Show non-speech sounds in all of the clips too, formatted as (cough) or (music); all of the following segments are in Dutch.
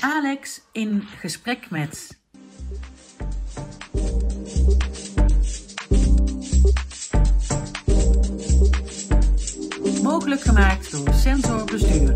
Alex in gesprek met. Mogelijk gemaakt door Sensor Bestuur.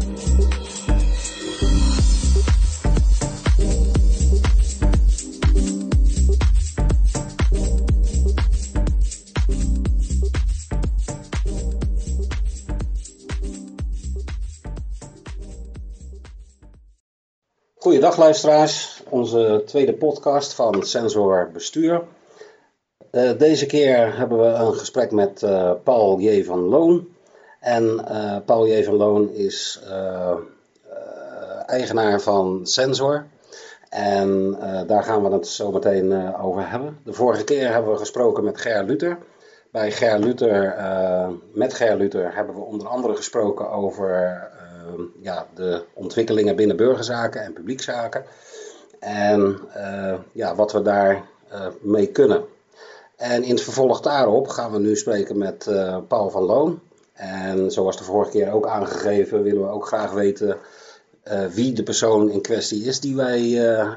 Goeiedag luisteraars, onze tweede podcast van Sensor Bestuur. Eh, deze keer hebben we een gesprek met eh, Paul J. van Loon. En eh, Paul J. van Loon is eigenaar van Sensor. En daar gaan we het zo meteen over hebben. De vorige keer hebben we gesproken met Ger Luther. Bij Ger Luther, met Ger Luther hebben we onder andere gesproken over ja, de ontwikkelingen binnen burgerzaken en publiekzaken. En eh, ja, wat we daar eh, mee kunnen. En in het vervolg daarop gaan we nu spreken met eh, Paul van Loon. En zoals de vorige keer ook aangegeven, willen we ook graag weten wie de persoon in kwestie is die wij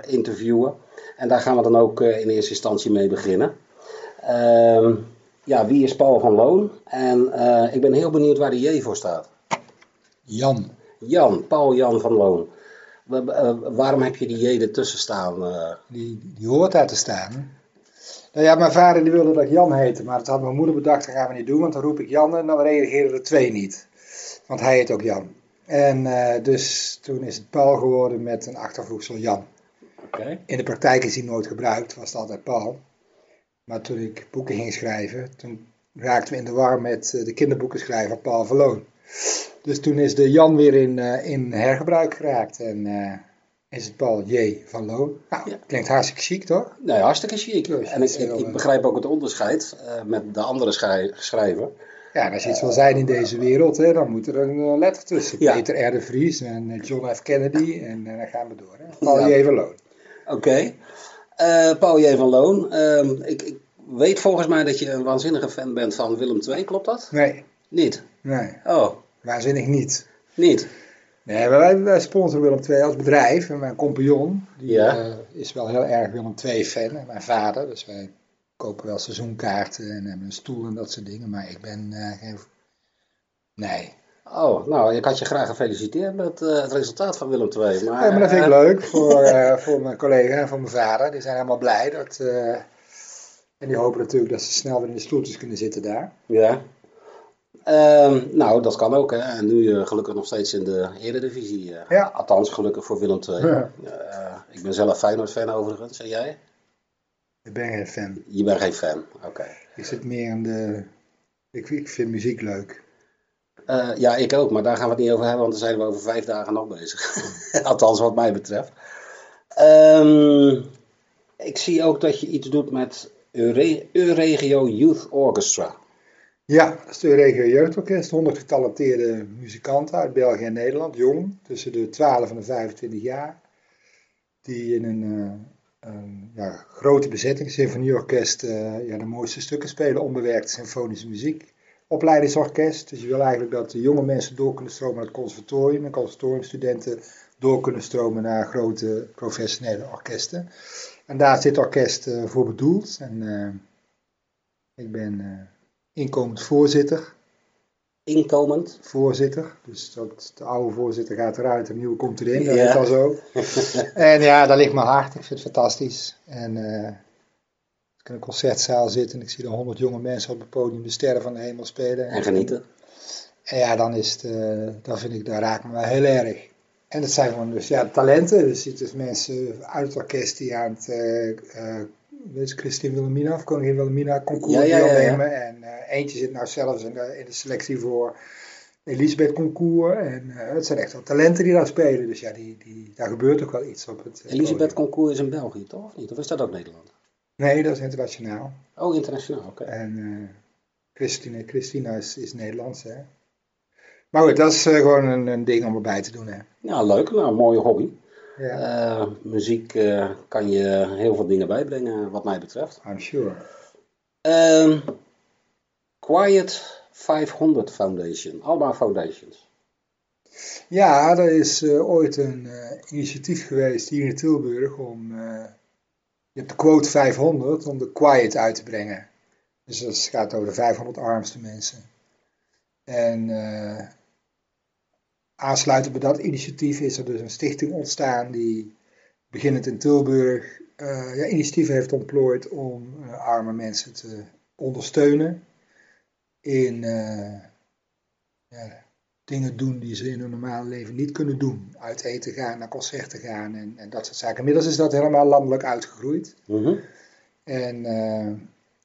interviewen. En daar gaan we dan ook in eerste instantie mee beginnen. Ehm, ja, wie is Paul van Loon? En ik ben heel benieuwd waar de J voor staat. Jan. Jan, Paul Jan van Loon. Eh, waarom heb je die J ertussen staan? eh? Die, die hoort daar te staan. Nou ja, mijn vader die wilde dat ik Jan heette, maar dat had mijn moeder bedacht, dat gaan we niet doen, want dan roep ik Jan en dan reageren er twee niet. Want hij heet ook Jan. En eh, dus toen is het Paul geworden met een achtervoegsel Jan. In de praktijk is hij nooit gebruikt, was het altijd Paul. Maar toen ik boeken ging schrijven, toen raakten we in de war met de kinderboekenschrijver Paul Verloon. Dus toen is de Jan weer in, eh, in hergebruik geraakt en eh, is het Paul J. van Loon. Nou, Ja. klinkt hartstikke chic, toch? Ja, hartstikke chic. Dus en ik, ik, eh, begrijp ook het onderscheid met de andere schrij- schrijver. Ja, als je iets wil zijn in deze wereld, hè, dan moet er een letter tussen. Ja. Peter R. de Vries en John F. Kennedy en dan gaan we door. Hè. Paul Ja. J. van Loon. Oké. Paul J. van Loon. ehm, ik, ik weet volgens mij dat je een waanzinnige fan bent van Willem II, klopt dat? Nee, Niet? nee, Oh, waanzinnig niet. niet? Nee, maar wij, wij sponsoren Willem II als bedrijf. En mijn compagnon, die Ja. eh, is wel heel erg Willem II fan. En mijn vader, dus wij kopen wel seizoenkaarten en hebben een stoel en dat soort dingen. Maar ik ben eh, geen... Nee. Oh, nou, ik had je graag gefeliciteerd met eh, het resultaat van Willem II. Maar, Ja, maar dat vind ik leuk voor, (laughs) voor mijn collega en voor mijn vader. Die zijn helemaal blij. Dat, en die hopen natuurlijk dat ze snel weer in de stoeltjes kunnen zitten daar. Ja. Ehm, nou, dat kan ook, hè. En nu eh, gelukkig nog steeds in de Eredivisie. eh. Ja. Althans, gelukkig voor Willem II. Ja. Eh, ik ben zelf Feyenoord-fan overigens. En jij? Ik ben geen fan. Je bent geen fan. Oké. Ik zit meer in de... Ik, ik vind muziek leuk. Ja, ik ook, maar daar gaan we het niet over hebben, want dan zijn we over vijf dagen nog bezig. (laughs) Althans, wat mij betreft. Ehm, ik zie ook dat je iets doet met Eure- Euregio Youth Orchestra. Ja, dat is de regio jeugdorkest. 100 getalenteerde muzikanten uit België en Nederland, jong, tussen de 12 en de 25 jaar. Die in een, eh, een ja, grote bezetting, symfonieorkest, eh, ja, de mooiste stukken spelen, onbewerkte symfonische muziek. Opleidingsorkest, dus je wil eigenlijk dat de jonge mensen door kunnen stromen naar het conservatorium en conservatoriumstudenten door kunnen stromen naar grote professionele orkesten. En daar is dit orkest eh, voor bedoeld. En ik ben inkomend voorzitter. Inkomend. Voorzitter. Dus dat, de oude voorzitter gaat eruit, de nieuwe komt erin. Dat Ja. is al zo. (laughs) en ja, daar ligt mijn hart. Ik vind het fantastisch. En als ik in een concertzaal zit en ik zie dan honderd jonge mensen op het podium de sterren van de hemel spelen. En genieten. En ja, dan is het, dan vind ik, dat raakt me wel heel erg. En dat zijn gewoon dus ja, talenten. Er zitten dus mensen uit het orkest die aan het eh je, Christine Wilhelmina of Koningin Wilhelmina concours Ja, ja, ja, ja. deelnemen. En eh, eentje zit nou zelfs in de, in de selectie voor Elisabeth concours. En eh, het zijn echt wel talenten die daar spelen. Dus ja, die, die, daar gebeurt ook wel iets op het eh, Elisabeth podium. Concours is in België, toch? Of niet? Of is dat ook Nederland? Nee, dat is internationaal. Oh, internationaal, oké. En eh, Christine, Christina is, is Nederlands, hè. Maar goed, dat is gewoon een, een ding om erbij te doen, hè. Ja, leuk. Nou, een mooie hobby. Ja, Eh, muziek eh, kan je heel veel dingen bijbrengen, wat mij betreft. I'm sure. Ehm, Quiet 500 Foundation. Allemaal foundations. Ja, er is eh, ooit een initiatief geweest hier in Tilburg om, je hebt de quote 500, om de quiet uit te brengen. Dus dat gaat over de 500 armste mensen. En aansluitend bij dat initiatief is er dus een stichting ontstaan die beginnend in Tilburg eh, ja, initiatieven heeft ontplooid om eh, arme mensen te ondersteunen in eh, ja, dingen doen die ze in hun normale leven niet kunnen doen. Uit eten gaan, naar concerten gaan en, en dat soort zaken. Inmiddels is dat helemaal landelijk uitgegroeid. Mhm. En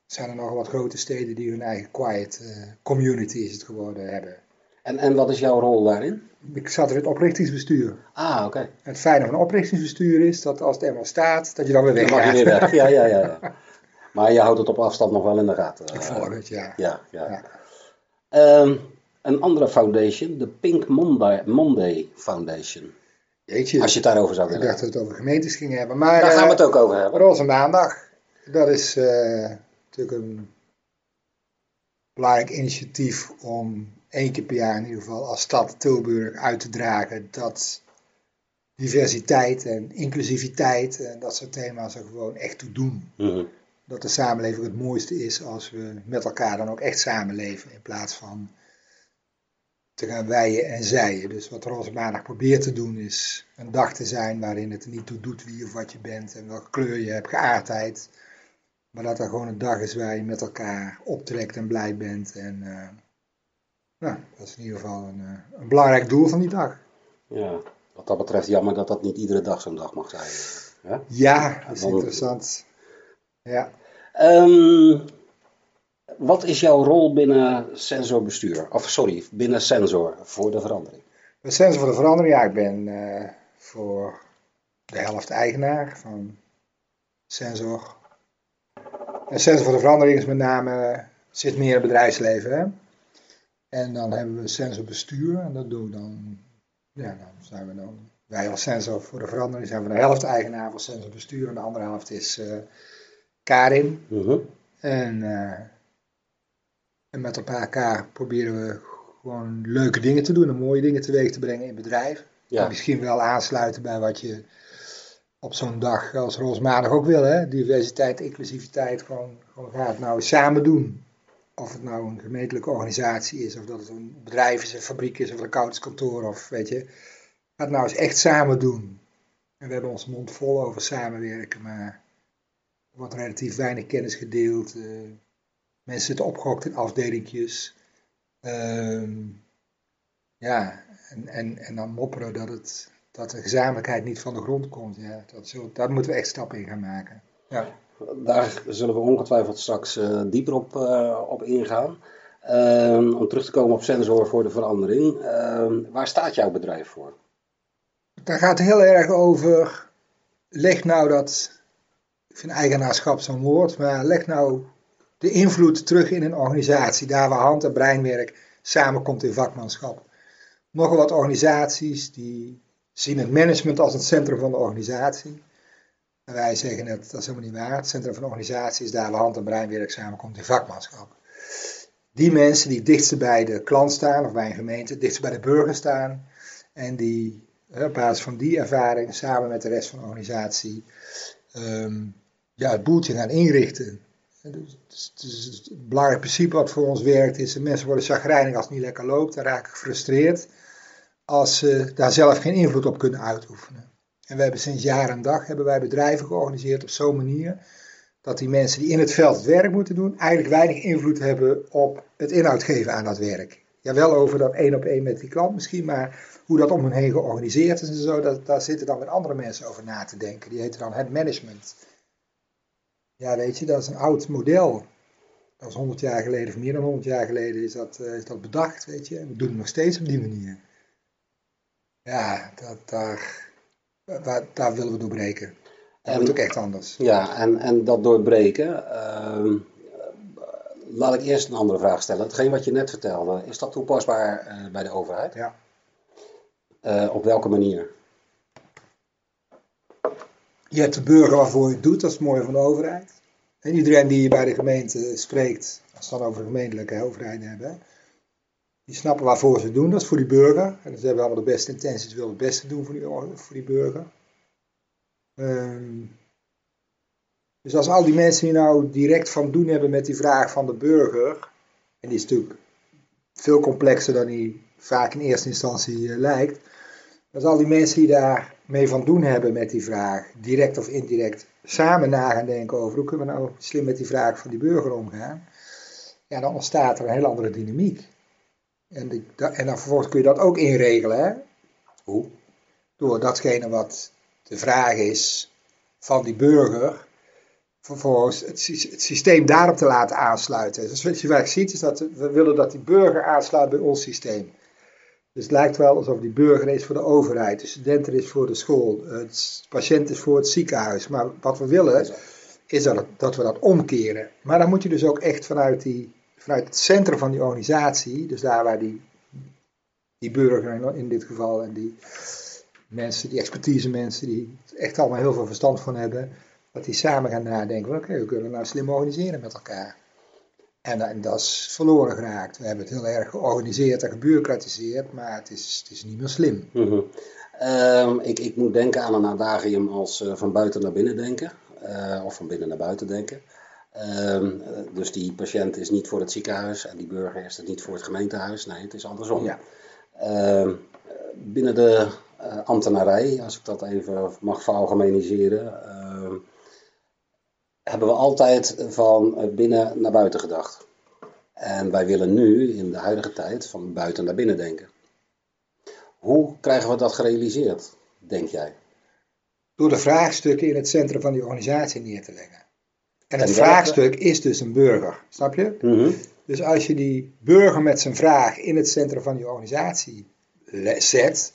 zijn er nog wat grote steden die hun eigen quiet community is het geworden hebben. En, en wat is jouw rol daarin? Ik zat er in het oprichtingsbestuur. Ah, oké. Het fijne van een oprichtingsbestuur is dat als het eenmaal staat, dat je dan weer Dan mag je weer weg. (laughs) Ja, ja, ja, ja. Maar je houdt het op afstand nog wel in de gaten. Ik volg het, ja. Ja, ja. Ja. Ehm, een andere foundation, de Pink Monday, Monday Foundation. Jeetje, Als je het daarover zou ik willen. dacht dat we het over gemeentes gingen hebben. Maar Daar gaan we het eh, ook over hebben. Roze Maandag, dat is eh, natuurlijk een belangrijk initiatief om één keer per jaar in ieder geval als stad Tilburg uit te dragen dat diversiteit en inclusiviteit en dat soort thema's er gewoon echt toe doen. Mhm. Dat de samenleving het mooiste is als we met elkaar dan ook echt samenleven in plaats van te gaan wijen en zijen. Dus wat Roze Maandag probeert te doen is een dag te zijn waarin het er niet toe doet wie of wat je bent en welke kleur je hebt, geaardheid. Maar dat er gewoon een dag is waar je met elkaar optrekt en blij bent. En eh, nou, dat is in ieder geval een, eh, een belangrijk doel van die dag. Ja, wat dat betreft jammer dat dat niet iedere dag zo'n dag mag zijn. Ja? Ja, dat is dan- interessant. Ja. Ehm, wat is jouw rol binnen sensorbestuur? Of sorry, binnen sensor voor de verandering? Bij Sensor voor de Verandering, ja, ik ben eh, voor de helft eigenaar van Sensor. En Sensor voor de Verandering is met name, zit meer in het bedrijfsleven. Hè? En dan hebben we Sensor Bestuur en dat doen we dan, ja, dan zijn we dan, wij als Sensor voor de Verandering zijn we de helft eigenaar van Sensor Bestuur en de andere helft is eh, Karin. Mhm. En, eh, en met elkaar proberen we gewoon leuke dingen te doen en mooie dingen teweeg te brengen in bedrijven. Ja. Misschien wel aansluiten bij wat je op zo'n dag als Roosmaandag ook wil. Hè? Diversiteit, inclusiviteit, gewoon, gewoon ga het nou samen doen. Of het nou een gemeentelijke organisatie is, of dat het een bedrijf is, een fabriek is, of een accountantskantoor, of weet je. Ga het nou eens echt samen doen. En we hebben ons mond vol over samenwerken, maar er wordt relatief weinig kennis gedeeld. eh, mensen zitten opgehokt in afdelingjes. Ehm, ja, en, en, en dan mopperen dat, het, dat de gezamenlijkheid niet van de grond komt. Ja, dat zul- daar moeten we echt stappen in gaan maken. Ja. Daar zullen we ongetwijfeld straks eh, dieper op, eh, op ingaan. Ehm, om terug te komen op sensor voor de verandering. Ehm, waar staat jouw bedrijf voor? Daar gaat heel erg over. Leg nou dat. Ik vind eigenaarschap zo'n woord, maar leg nou de invloed terug in een organisatie. Daar waar hand- en breinwerk samenkomt in vakmanschap. Nogal wat organisaties die zien het management als het centrum van de organisatie. En wij zeggen het, dat is helemaal niet waar. Het centrum van organisatie is daar waar hand- en breinwerk samenkomt in vakmanschap. Die mensen die dichtst bij de klant staan, of bij een gemeente, dichtst bij de burger staan. En die op basis van die ervaring samen met de rest van de organisatie ehm, ja, het boeltje gaan inrichten. En Dus, dus- dus het belangrijk principe wat voor ons werkt is, mensen worden chagrijnig als het niet lekker loopt, dan raken gefrustreerd als ze daar zelf geen invloed op kunnen uitoefenen. En we hebben sinds jaar en dag hebben wij bedrijven georganiseerd op zo'n manier dat die mensen die in het veld het werk moeten doen, eigenlijk weinig invloed hebben op het inhoud geven aan dat werk. Ja, wel over dat één op één met die klant misschien, maar hoe dat om hen heen georganiseerd is en zo, dat, daar zitten dan weer andere mensen over na te denken. Die heten dan het management. Ja, weet je, dat is een oud model. Dat is 100 jaar geleden, of meer dan 100 jaar geleden, is dat, eh, is dat bedacht, weet je. En we doen het nog steeds op die manier. Ja, dat, daar, waar, daar willen we doorbreken. Dat En- moet ook echt anders. Ja, en, en dat doorbreken. ehm, laat ik eerst een andere vraag stellen. Hetgeen wat je net vertelde, is dat toepasbaar eh, bij de overheid? Ja. Eh, op welke manier? Je hebt de burger waarvoor je het doet, dat is het mooie van de overheid. En iedereen die bij de gemeente spreekt, als we het dan over de gemeentelijke overheid hebben, die snappen waarvoor ze doen, dat is voor die burger. En ze hebben allemaal de beste intenties, willen het beste doen voor die, voor die burger. Ehm, dus als al die mensen die nou direct van doen hebben met die vraag van de burger, en die is natuurlijk veel complexer dan die vaak in eerste instantie eh, lijkt, als al die mensen die daar mee van doen hebben met die vraag, direct of indirect, samen na gaan denken over hoe kunnen we nou slim met die vraag van die burger omgaan, ja, dan ontstaat er een heel andere dynamiek. En, die, en dan vervolgens kun je dat ook inregelen. Hè? Hoe? Door datgene wat de vraag is van die burger, vervolgens het, het systeem daarop te laten aansluiten. Dus wat je vaak ziet is dat we willen dat die burger aansluit bij ons systeem. Dus het lijkt wel alsof die burger is voor de overheid, de student is voor de school, de patiënt is voor het ziekenhuis. Maar wat we willen is dat, dat we dat omkeren. Maar dan moet je dus ook echt vanuit, die, vanuit het centrum van die organisatie, dus daar waar die, die burger in dit geval en die mensen, die expertise mensen, die echt allemaal heel veel verstand van hebben, dat die samen gaan nadenken, oké, we kunnen nou slim organiseren met elkaar. En, en, dat is verloren geraakt. We hebben het heel erg georganiseerd en gebureaucratiseerd, maar het is, het is niet meer slim. Mhm. Ehm, ik, ik, moet denken aan een adagium als uh, van buiten naar binnen denken, uh, of van binnen naar buiten denken. Ehm, dus die patiënt is niet voor het ziekenhuis en die burger is het niet voor het gemeentehuis. Nee, het is andersom. Ja. Ehm, binnen de uh, ambtenarij, als ik dat even mag veralgemeniseren, hebben we altijd van binnen naar buiten gedacht. En wij willen nu, in de huidige tijd, van buiten naar binnen denken. Hoe krijgen we dat gerealiseerd, denk jij? Door de vraagstukken in het centrum van die organisatie neer te leggen. En het vraagstuk is dus een burger, snap je? Mhm. Dus als je die burger met zijn vraag in het centrum van die organisatie zet,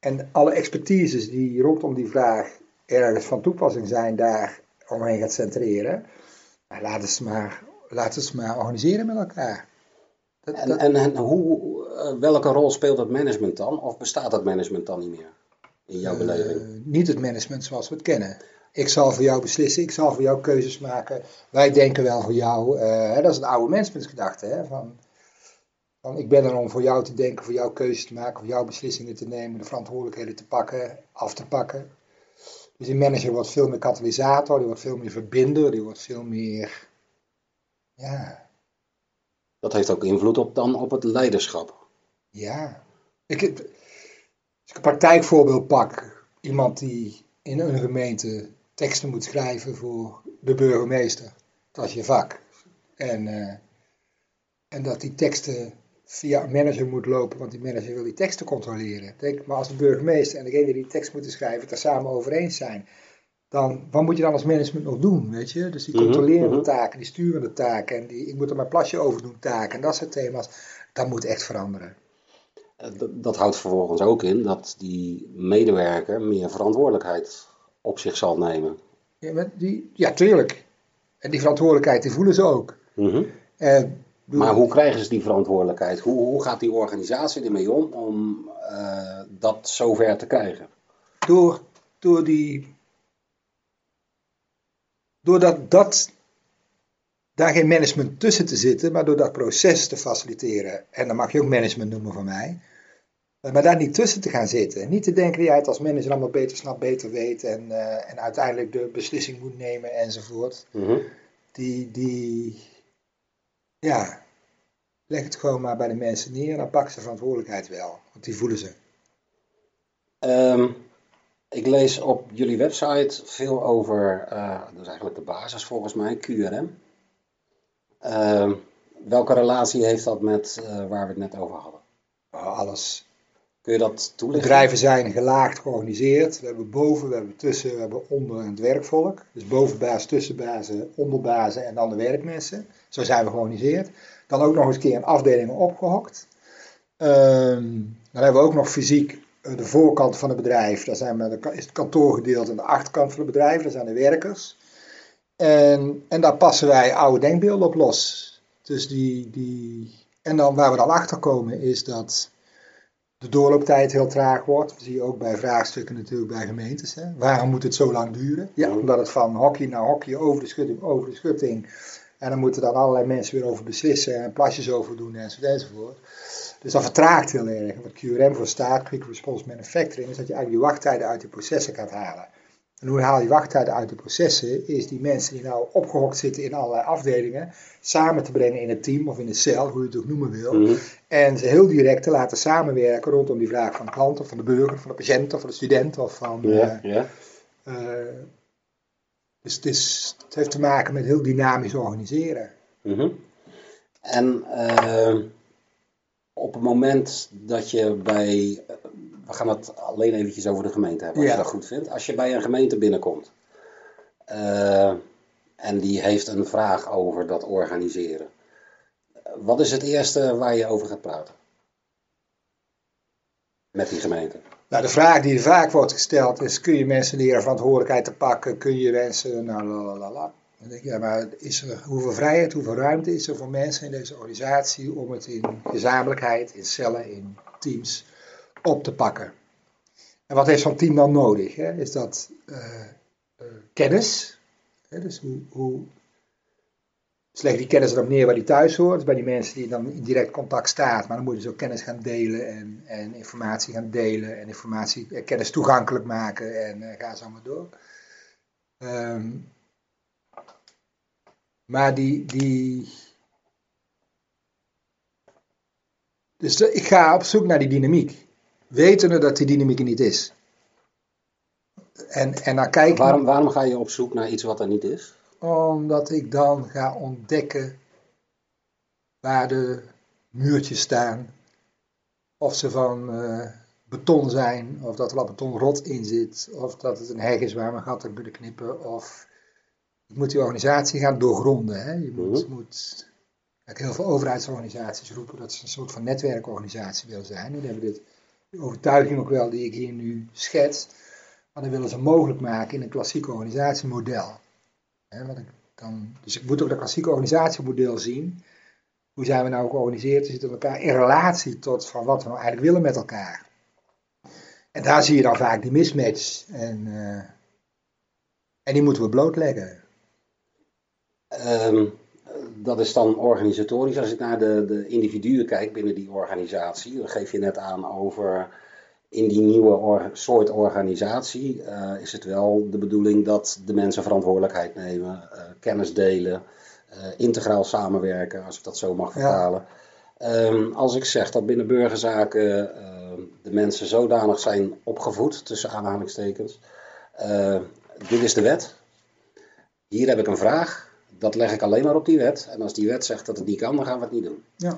en alle expertises die rondom die vraag ergens van toepassing zijn, daar omheen gaat centreren. Maar laten ze maar, laten ze maar organiseren met elkaar. Dat, en, En, en, hoe, eh, welke rol speelt het management dan? Of bestaat het management dan niet meer? In jouw uh, beleving? Niet het management zoals we het kennen. Ik zal voor jou beslissen, ik zal voor jou keuzes maken. Wij denken wel voor jou. Uh, dat is een oude managementgedachte. Hè, van, van, ik ben er om voor jou te denken, voor jou keuzes te maken, voor jou beslissingen te nemen, de verantwoordelijkheden te pakken, af te pakken. Dus die manager wordt veel meer katalysator, die wordt veel meer verbinder, die wordt veel meer. Ja. Dat heeft ook invloed op, dan op het leiderschap. Ja. Ik, als ik een praktijkvoorbeeld pak, iemand die in een gemeente teksten moet schrijven voor de burgemeester. Dat is je vak. En, uh, en dat die teksten via een manager moet lopen, want die manager wil die teksten controleren. Denk, maar als de burgemeester en degene die die tekst moeten schrijven het er samen over eens zijn, dan wat moet je dan als management nog doen, weet je? Dus die controlerende mm -hmm. taken, die sturende taken en die ik moet er mijn plasje over doen taken en dat soort thema's, dat moet echt veranderen. Dat, dat houdt vervolgens ook in dat die medewerker meer verantwoordelijkheid op zich zal nemen. Ja, die, ja tuurlijk. En die verantwoordelijkheid die voelen ze ook. Mm -hmm. en, maar hoe krijgen ze die verantwoordelijkheid? Hoe, hoe gaat die organisatie ermee om om uh, dat zover te krijgen? Door, door die. Doordat dat, daar geen management tussen te zitten, maar door dat proces te faciliteren. En dan mag je ook management noemen van mij. Maar daar niet tussen te gaan zitten. Niet te denken dat jij het als manager allemaal beter snapt, beter weet. En, uh, en uiteindelijk de beslissing moet nemen enzovoort. Mm -hmm. Die, die, ja, leg het gewoon maar bij de mensen neer en dan pakken ze verantwoordelijkheid wel. Want die voelen ze. Um, ik lees op jullie website veel over, uh, dat is eigenlijk de basis volgens mij, QRM. Uh, welke relatie heeft dat met waar we het net over hadden? Oh, alles. Kun je dat toelichten? Bedrijven zijn gelaagd georganiseerd. We hebben boven, we hebben tussen, we hebben onder en het werkvolk. Dus bovenbaas, tussenbazen, onderbazen en dan de werkmensen. Zo zijn we georganiseerd. Dan ook nog eens een keer in afdelingen opgehokt. Um, dan hebben we ook nog fysiek de voorkant van het bedrijf. Daar zijn we, is het kantoorgedeelte en de achterkant van het bedrijf. Daar zijn de werkers. En, en daar passen wij oude denkbeelden op los. Dus die, die, en dan waar we dan achter komen is dat de doorlooptijd heel traag wordt. Dat zie je ook bij vraagstukken natuurlijk bij gemeentes. Hè. Waarom moet het zo lang duren? Ja, omdat het van hockey naar hockey, over de schutting, over de schutting. En dan moeten dan allerlei mensen weer over beslissen en plasjes over doen enzovoort. Dus dat vertraagt heel erg. Wat QRM voor staat, Quick Response Manufacturing, is dat je eigenlijk je wachttijden uit die processen gaat halen. En hoe haal je wachttijden uit de processen? Is die mensen die nou opgehokt zitten in allerlei afdelingen, samen te brengen in een team of in een cel, hoe je het ook noemen wil. Mhm. En ze heel direct te laten samenwerken rondom die vraag van de klant, of van de burger, van de patiënt, of van de student. Of van, Ja, eh, ja. eh, dus het, is, het heeft te maken met heel dynamisch organiseren. Mhm. En eh, op het moment dat je bij, we gaan het alleen eventjes over de gemeente hebben, als Ja. je dat goed vindt. Als je bij een gemeente binnenkomt eh, en die heeft een vraag over dat organiseren, wat is het eerste waar je over gaat praten? Met die gemeente. Nou, de vraag die vaak wordt gesteld is: kun je mensen leren verantwoordelijkheid te pakken? Kun je mensen. Nou, la la la la. Dan denk ik, ja, maar is er, hoeveel vrijheid, hoeveel ruimte is er voor mensen in deze organisatie om het in gezamenlijkheid, in cellen, in teams op te pakken? En wat heeft zo'n team dan nodig? Hè? Is dat eh, eh, kennis? Hè? Dus hoe, leg die kennis erop neer waar die thuis hoort, dus bij die mensen die dan in direct contact staat. Maar dan moet je dus ook kennis gaan delen en, en informatie gaan delen en informatie, eh, kennis toegankelijk maken en eh, ga zo maar door. Ehm, maar die, die. Dus ik ga op zoek naar die dynamiek. Wetende dat die dynamiek er niet is. En, en dan kijk ik. Waarom, waarom ga je op zoek naar iets wat er niet is? Omdat ik dan ga ontdekken waar de muurtjes staan. Of ze van eh, beton zijn, of dat er al betonrot in zit, of dat het een heg is waar we een gat in kunnen knippen. Of je moet die organisatie gaan doorgronden. Hè? Je moet, Mhm. moet kijk, heel veel overheidsorganisaties roepen dat ze een soort van netwerkorganisatie willen zijn. Die hebben dit overtuiging ook wel die ik hier nu schets. Maar dan willen ze mogelijk maken in een klassiek organisatiemodel. Hè, wat ik dus ik moet ook dat klassieke organisatiemodel zien. Hoe zijn we nou georganiseerd? We zitten met elkaar in relatie tot van wat we nou eigenlijk willen met elkaar. En daar zie je dan vaak die mismatch. En, eh, en die moeten we blootleggen. Ehm, dat is dan organisatorisch. Als ik naar de, de individuen kijk binnen die organisatie, dan geef je net aan over in die nieuwe or- soort organisatie eh, is het wel de bedoeling dat de mensen verantwoordelijkheid nemen, eh, kennis delen, eh, integraal samenwerken, als ik dat zo mag vertalen. Ehm, als ik zeg dat binnen burgerzaken eh, de mensen zodanig zijn opgevoed, tussen aanhalingstekens, dit is de wet, hier heb ik een vraag, dat leg ik alleen maar op die wet. En als die wet zegt dat het niet kan, dan gaan we het niet doen. Ja.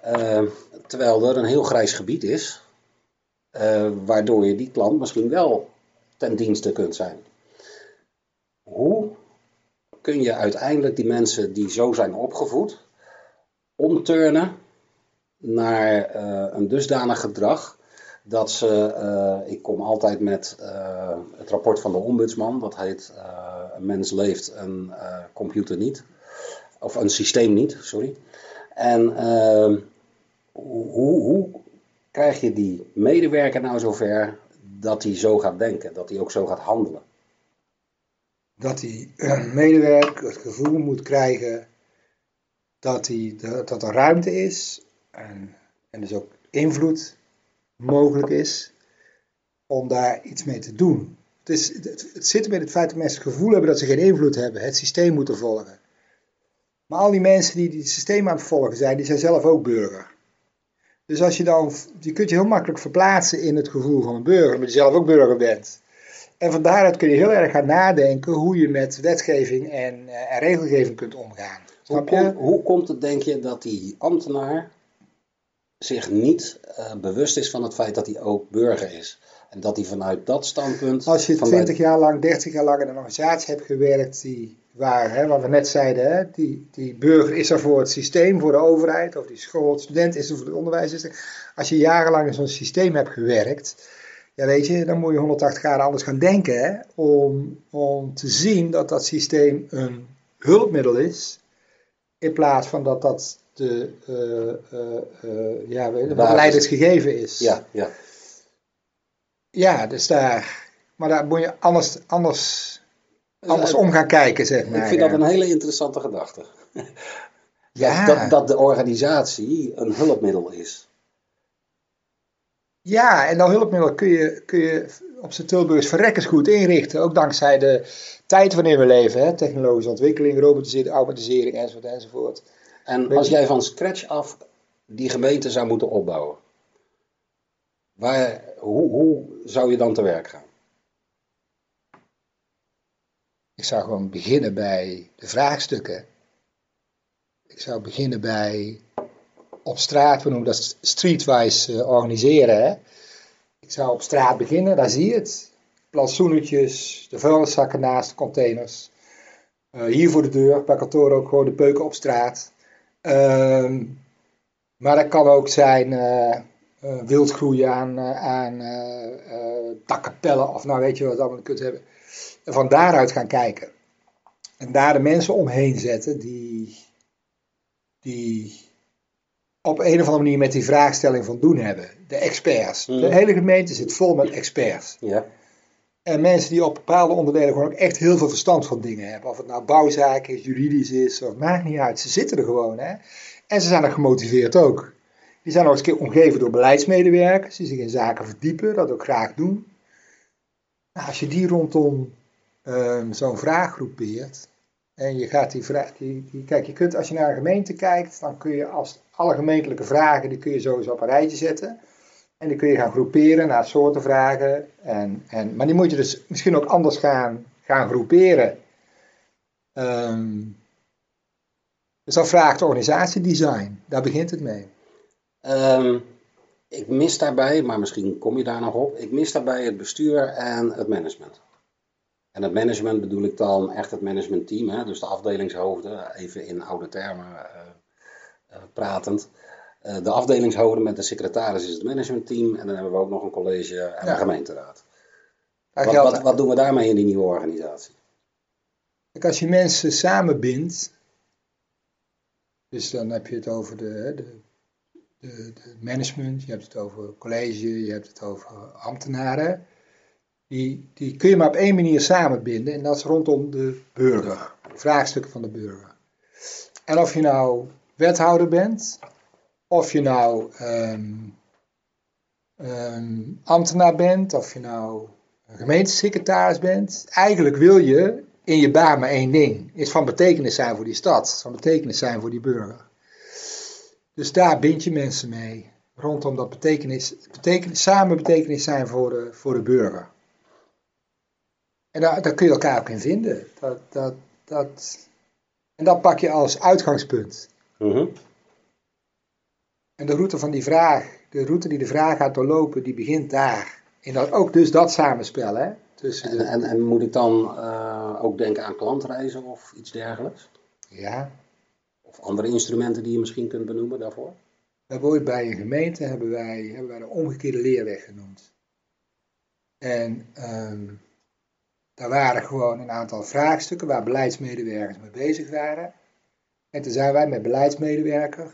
Eh, terwijl er een heel grijs gebied is, eh, waardoor je die klant misschien wel ten dienste kunt zijn. Hoe kun je uiteindelijk die mensen die zo zijn opgevoed, omturnen naar eh, een dusdanig gedrag dat ze, ik kom altijd met het rapport van de ombudsman, dat heet een mens leeft, een eh, computer niet. Of een systeem niet, sorry. En ehm, hoe, hoe krijg je die medewerker nou zover dat hij zo gaat denken, dat hij ook zo gaat handelen? Dat die eh, medewerker het gevoel moet krijgen dat, dat, dat er ruimte is en, en dus ook invloed mogelijk is om daar iets mee te doen. Het, is, het, het zit met het feit dat mensen het gevoel hebben dat ze geen invloed hebben, het systeem moeten volgen. Maar al die mensen die het systeem aan het volgen zijn, die zijn zelf ook burger. Dus als je dan, je kunt je heel makkelijk verplaatsen in het gevoel van een burger, omdat je zelf ook burger bent. En van daaruit kun je heel erg gaan nadenken hoe je met wetgeving en, eh, en regelgeving kunt omgaan. Hoe, Snap je? kom- hoe komt het, denk je, dat die ambtenaar zich niet eh, bewust is van het feit dat hij ook burger is? En dat hij vanuit dat standpunt. Als je vanuit- 20 jaar lang, 30 jaar lang in een organisatie hebt gewerkt die waar, hè, wat we net zeiden, hè, die, die burger is er voor het systeem, voor de overheid, of die school, de student is er voor het onderwijs. Is er. Als je jarenlang in zo'n systeem hebt gewerkt, ja weet je, dan moet je 180 graden anders gaan denken, hè, om, om te zien dat dat systeem een hulpmiddel is, in plaats van dat dat de, eh, ja, weet je, basis. wat leiders gegeven is. Ja, ja. Ja, dus daar. Maar daar moet je anders, anders, anders om gaan kijken, zeg maar. Ik vind dat een hele interessante gedachte. (laughs) Ja. Dat, dat, dat de organisatie een hulpmiddel is. Ja, en dat hulpmiddel kun je, kun je op zijn Tilburgs verrekkers goed inrichten. Ook dankzij de tijd waarin we leven. Hè? Technologische ontwikkeling, robotisering, automatisering enzovoort enzovoort. En als jij van scratch af die gemeente zou moeten opbouwen, waar, hoe, zou je dan te werk gaan? Ik zou gewoon beginnen bij de vraagstukken. Ik zou beginnen bij op straat, we noemen dat streetwise uh, organiseren. Hè? Ik zou op straat beginnen, daar zie je het. Plantsoenetjes, de vuilniszakken naast de containers. Uh, hier voor de deur, bij kantoor ook gewoon de peuken op straat. Uh, maar dat kan ook zijn uh, wildgroeien aan, aan dakkapellen of nou weet je wat allemaal kunt hebben. En van daaruit gaan kijken. En daar de mensen omheen zetten die, die op een of andere manier met die vraagstelling van doen hebben. De experts. De hmm. hele gemeente zit vol met experts. Ja. En mensen die op bepaalde onderdelen gewoon ook echt heel veel verstand van dingen hebben. Of het nou bouwzaken is, juridisch is, of maakt niet uit. Ze zitten er gewoon. Hè? En ze zijn er gemotiveerd ook. Die zijn nog eens een keer omgeven door beleidsmedewerkers die zich in zaken verdiepen, dat ook graag doen. Nou, als je die rondom um, zo'n vraag groepeert, en je gaat die vraag, die, die, kijk, je kunt als je naar een gemeente kijkt, dan kun je als alle gemeentelijke vragen, die kun je sowieso op een rijtje zetten. En die kun je gaan groeperen naar soorten vragen. En, en, maar die moet je dus misschien ook anders gaan, gaan groeperen. Um, dus dat vraagt organisatiedesign. Daar begint het mee. Um, ik mis daarbij, maar misschien kom je daar nog op. Ik mis daarbij het bestuur en het management. En het management bedoel ik dan echt het managementteam, hè? dus de afdelingshoofden, even in oude termen uh, uh, pratend. Uh, de afdelingshoofden met de secretaris is het managementteam en dan hebben we ook nog een college en ja. een gemeenteraad. Wat, wat, wat, doen we daarmee in die nieuwe organisatie? Kijk, als je mensen samenbindt, dus dan heb je het over de, de, de, management, je hebt het over college, je hebt het over ambtenaren die, die kun je maar op één manier samenbinden en dat is rondom de burger, vraagstukken van de burger. En of je nou wethouder bent, of je nou um, um, ambtenaar bent, of je nou gemeentesecretaris bent, eigenlijk wil je in je baan maar één ding. Is van betekenis zijn voor die stad, van betekenis zijn voor die burger. Dus daar bind je mensen mee, rondom dat betekenis, betekenis samen betekenis zijn voor de, voor de burger. En daar, daar kun je elkaar ook in vinden. Dat, dat, dat, en dat pak je als uitgangspunt. Mhm. En de route van die vraag, de route die de vraag gaat doorlopen, die begint daar. En dat, ook dus dat samenspel. Hè? Tussen de... en, en, moet ik dan uh, ook denken aan klantreizen of iets dergelijks? Ja. Of andere instrumenten die je misschien kunt benoemen daarvoor? We hebben ooit bij een gemeente hebben wij, hebben wij de omgekeerde leerweg genoemd. En um, daar waren gewoon een aantal vraagstukken waar beleidsmedewerkers mee bezig waren. En toen zijn wij met beleidsmedewerker,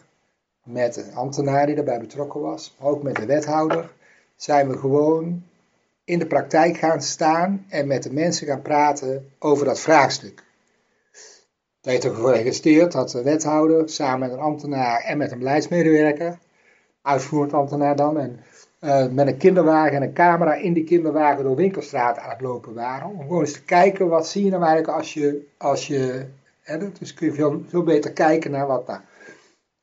met een ambtenaar die daarbij betrokken was, maar ook met de wethouder, zijn we gewoon in de praktijk gaan staan en met de mensen gaan praten over dat vraagstuk. Dat heeft ervoor geregistreerd dat de wethouder samen met een ambtenaar en met een beleidsmedewerker, uitvoerend ambtenaar dan, en uh, met een kinderwagen en een camera in die kinderwagen door Winkelstraat aan het lopen waren. Om gewoon eens te kijken, wat zie je nou eigenlijk als je, als je hè, dus kun je veel, veel beter kijken naar wat nou.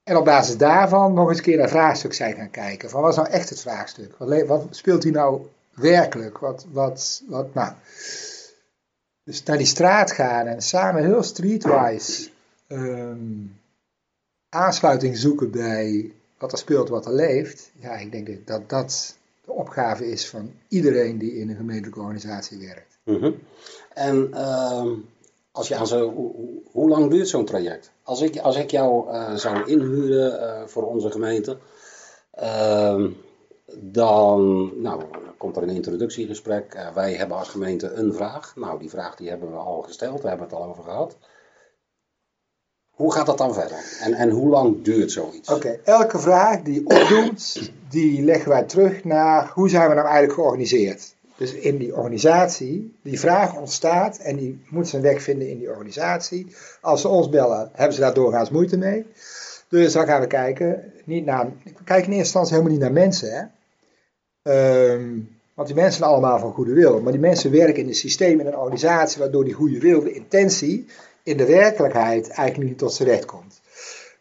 En op basis daarvan nog eens een keer naar vraagstuk zijn gaan kijken. Van wat is nou echt het vraagstuk? Wat, wat speelt hier nou werkelijk? Wat, wat, wat, nou. Dus naar die straat gaan en samen heel streetwise um, aansluiting zoeken bij wat er speelt, wat er leeft. Ja, ik denk dat dat de opgave is van iedereen die in een gemeentelijke organisatie werkt. Mm En uh, als je aan zo, hoe, lang duurt zo'n traject? Als ik, als ik jou uh, zou inhuren uh, voor onze gemeente, ehm, dan nou, komt er een introductiegesprek. Uh, wij hebben als gemeente een vraag. Nou, die vraag die hebben we al gesteld, we hebben het al over gehad. Hoe gaat dat dan verder? En, en hoe lang duurt zoiets? Oké, elke vraag die opdoet, die leggen wij terug naar hoe zijn we nou eigenlijk georganiseerd. Dus in die organisatie, die vraag ontstaat en die moet zijn weg vinden in die organisatie. Als ze ons bellen, hebben ze daar doorgaans moeite mee. Dus dan gaan we kijken, niet naar, we kijken in eerste instantie helemaal niet naar mensen. Hè? Ehm, want die mensen zijn allemaal van goede wil. Maar die mensen werken in een systeem, in een organisatie, waardoor die goede wil, de intentie, in de werkelijkheid eigenlijk niet tot zijn recht komt.